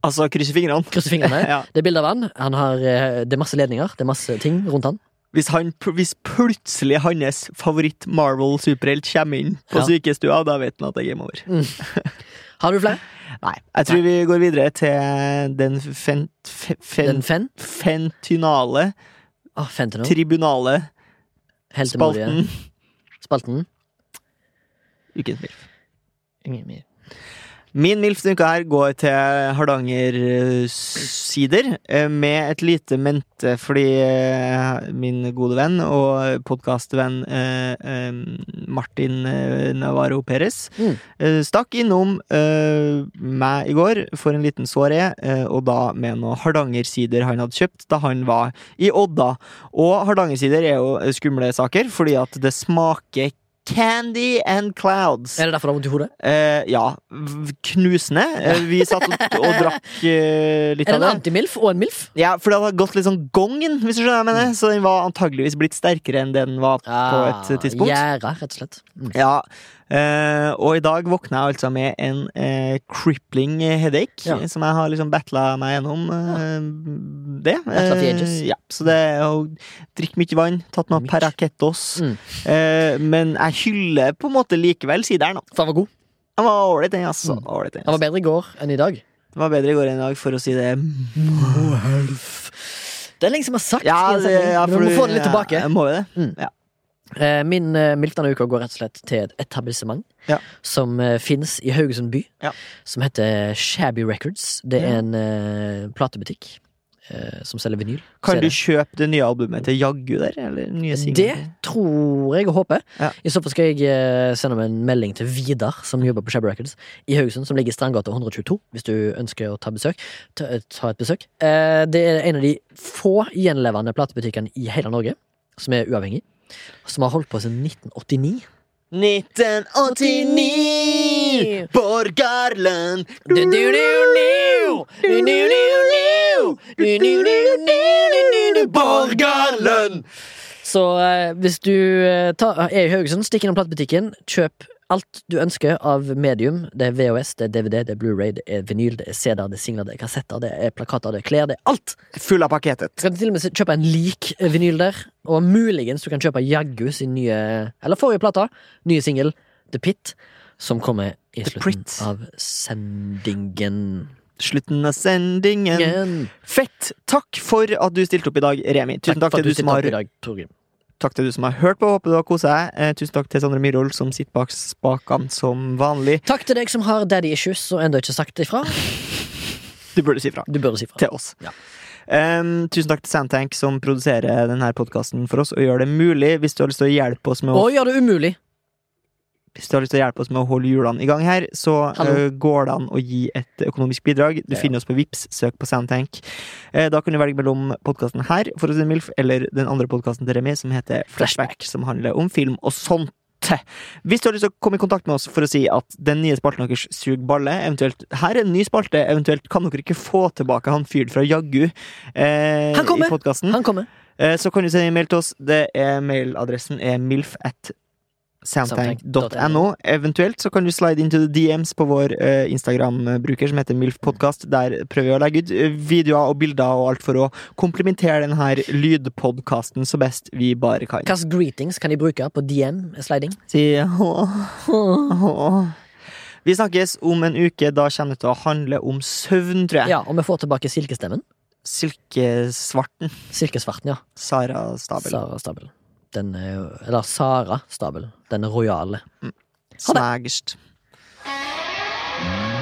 Speaker 2: Altså, krysse fingrene.
Speaker 1: Krysse fingrene.
Speaker 2: Ja.
Speaker 1: Det er bilde av han. han har, eh, det er masse ledninger, det er masse ting rundt han.
Speaker 2: Hvis, han, hvis plutselig hans favoritt Marvel-superhelt kommer inn på
Speaker 1: Ja.
Speaker 2: sykestua, da vet han at det er game over.
Speaker 1: Har du flere?
Speaker 2: Nei. Jeg tror vi går videre til den fent... fe- fen,
Speaker 1: Den Fen?
Speaker 2: Fentinale.
Speaker 1: Oh, fentinale.
Speaker 2: tribunale
Speaker 1: Heltemorie.
Speaker 2: spalten.
Speaker 1: Spalten.
Speaker 2: Ukens MILF.
Speaker 1: Ingen mer.
Speaker 2: Min MILF denne uka her går til Hardanger-sider, eh, med et lite mente fordi eh, min gode venn og podkastvenn eh, eh, Martin eh, Navarro Perez
Speaker 1: Mm.
Speaker 2: eh, stakk innom eh, meg i går for en liten soaré, eh, og da med noen Hardanger-sider han hadde kjøpt da han var i Odda. Og Hardanger-sider er jo skumle saker, fordi at det smaker candy and clouds.
Speaker 1: Er det derfor du har vondt i hodet?
Speaker 2: Eh, ja. Knusende. Eh, vi satt og, og drakk eh, litt
Speaker 1: Er det en antimilf og en milf?
Speaker 2: Ja, for det hadde gått litt sånn gongen, hvis du skjønner hva jeg mener. Så den var antageligvis blitt sterkere enn det den var på et tidspunkt.
Speaker 1: Gjæra, rett og slett. Mm.
Speaker 2: Ja, eh, og i dag våkna jeg altså med en eh, crippling headache,
Speaker 1: Ja.
Speaker 2: som jeg har liksom battla meg gjennom eh, det.
Speaker 1: Battla the edges.
Speaker 2: ja, så det er å drikke mye vann, tatt noe
Speaker 1: Mykje. Mm.
Speaker 2: Eh, men jeg hyller på en måte likevel sideren.
Speaker 1: For han var god.
Speaker 2: Den var ålreit, den, altså.
Speaker 1: Mm.
Speaker 2: Ålreit, den,
Speaker 1: var
Speaker 2: altså.
Speaker 1: bedre i går enn i dag.
Speaker 2: Den var bedre i går enn i dag, for å si det.
Speaker 1: Det er lenge siden jeg har sagt
Speaker 2: Ja, det, ja,
Speaker 1: for, vi må få det litt tilbake.
Speaker 2: Ja, må vi det.
Speaker 1: Eh, Min uh, MILF denne uka går rett og slett til et etablissement
Speaker 2: Ja.
Speaker 1: som uh, finnes i Haugesund by,
Speaker 2: Ja.
Speaker 1: som heter Shabby Records. Det er en eh, platebutikk eh, som selger vinyl.
Speaker 2: Kan du kjøpe det nye albumet til Jaggu der?
Speaker 1: Det tror jeg og håper.
Speaker 2: Ja.
Speaker 1: I så fall skal jeg eh, sende meg en melding til Vidar, som jobber på Shabby Records i Haugesund, som ligger i Strandgata 122, hvis du ønsker å ta besøk. Ta, ta et besøk. Eh, det er en av de få gjenlevende platebutikkene i hele Norge som er uavhengig. Som har holdt på siden 1989.
Speaker 2: 1989! Borgarlund! Borgarlund!
Speaker 1: Så eh, hvis du eh, ta, er i Haugesund, stikk innom platebutikken. Kjøp alt du ønsker av medium. Det er VHS, det er DVD, det er Blu-ray, det er vinyl, det er CD-er, det er singler, det er kassetter, det er plakater, det er klær. Det er alt!
Speaker 2: Full av pakketet.
Speaker 1: Du kan til og med kjøpe en lik eh, vinyl der. Og muligens du kan kjøpe Jaggu sin nye Eller forrige plate. Nye singel The Pit. Som kommer i slutten av sendingen.
Speaker 2: Slutten av sendingen. Fett! Takk for at du stilte opp i dag, Remi. Tusen takk,
Speaker 1: for
Speaker 2: til
Speaker 1: at
Speaker 2: du som har Takk til du som har hørt på. Håper du har koset deg. Eh, tusen takk til Sondre Myhrvold, som sitter bak spakene som vanlig.
Speaker 1: Takk til deg som har daddy issues og ennå ikke sagt ifra.
Speaker 2: Du burde si fra.
Speaker 1: Du burde si fra.
Speaker 2: Til oss.
Speaker 1: Ja.
Speaker 2: Um, tusen takk til Sandtank, som produserer denne podkasten for oss og gjør det mulig. Hvis du har lyst til å hjelpe oss med å
Speaker 1: Og gjør det umulig.
Speaker 2: Hvis du har lyst til å hjelpe oss med å holde hjulene i gang her, så eh, går det an å gi et økonomisk bidrag. Du
Speaker 1: Ja.
Speaker 2: finner oss på Vips, søk på Soundtank. Uh, da kan du velge mellom podkasten her, for å si Milf, eller den andre podkasten til Remi, som heter Flashback, som handler om film og sånt. Hvis du har lyst til å komme i kontakt med oss for å si at den nye spalten deres suger balle, eventuelt her er en ny spalte, eventuelt kan dere ikke få tilbake han fyren fra Jaggu eh, i podkasten,
Speaker 1: Han kommer.
Speaker 2: eh, så kan du sende en mail til oss. Det er Mailadressen er milf at soundtank.no. Eventuelt så kan du slide into the DMs på vår uh, Instagram-bruker som heter Milf Podcast. Der prøver vi å legge ut eh, videoer og bilder og alt for å komplementere denne lydpodkasten så best vi bare kan.
Speaker 1: Hvilke greetings kan de bruke på DM-sliding?
Speaker 2: Si åh, åh. Vi snakkes om en uke. Da kommer det til å handle om søvn, tror jeg.
Speaker 1: Ja, og vi får tilbake silkestemmen.
Speaker 2: Silkesvarten.
Speaker 1: Silkesvarten, ja.
Speaker 2: Sara Stabel.
Speaker 1: Sara Stabel. Den er jo Eller Sara Stabel. Den rojale. Det.
Speaker 2: Smagerst.
Speaker 1: Mm.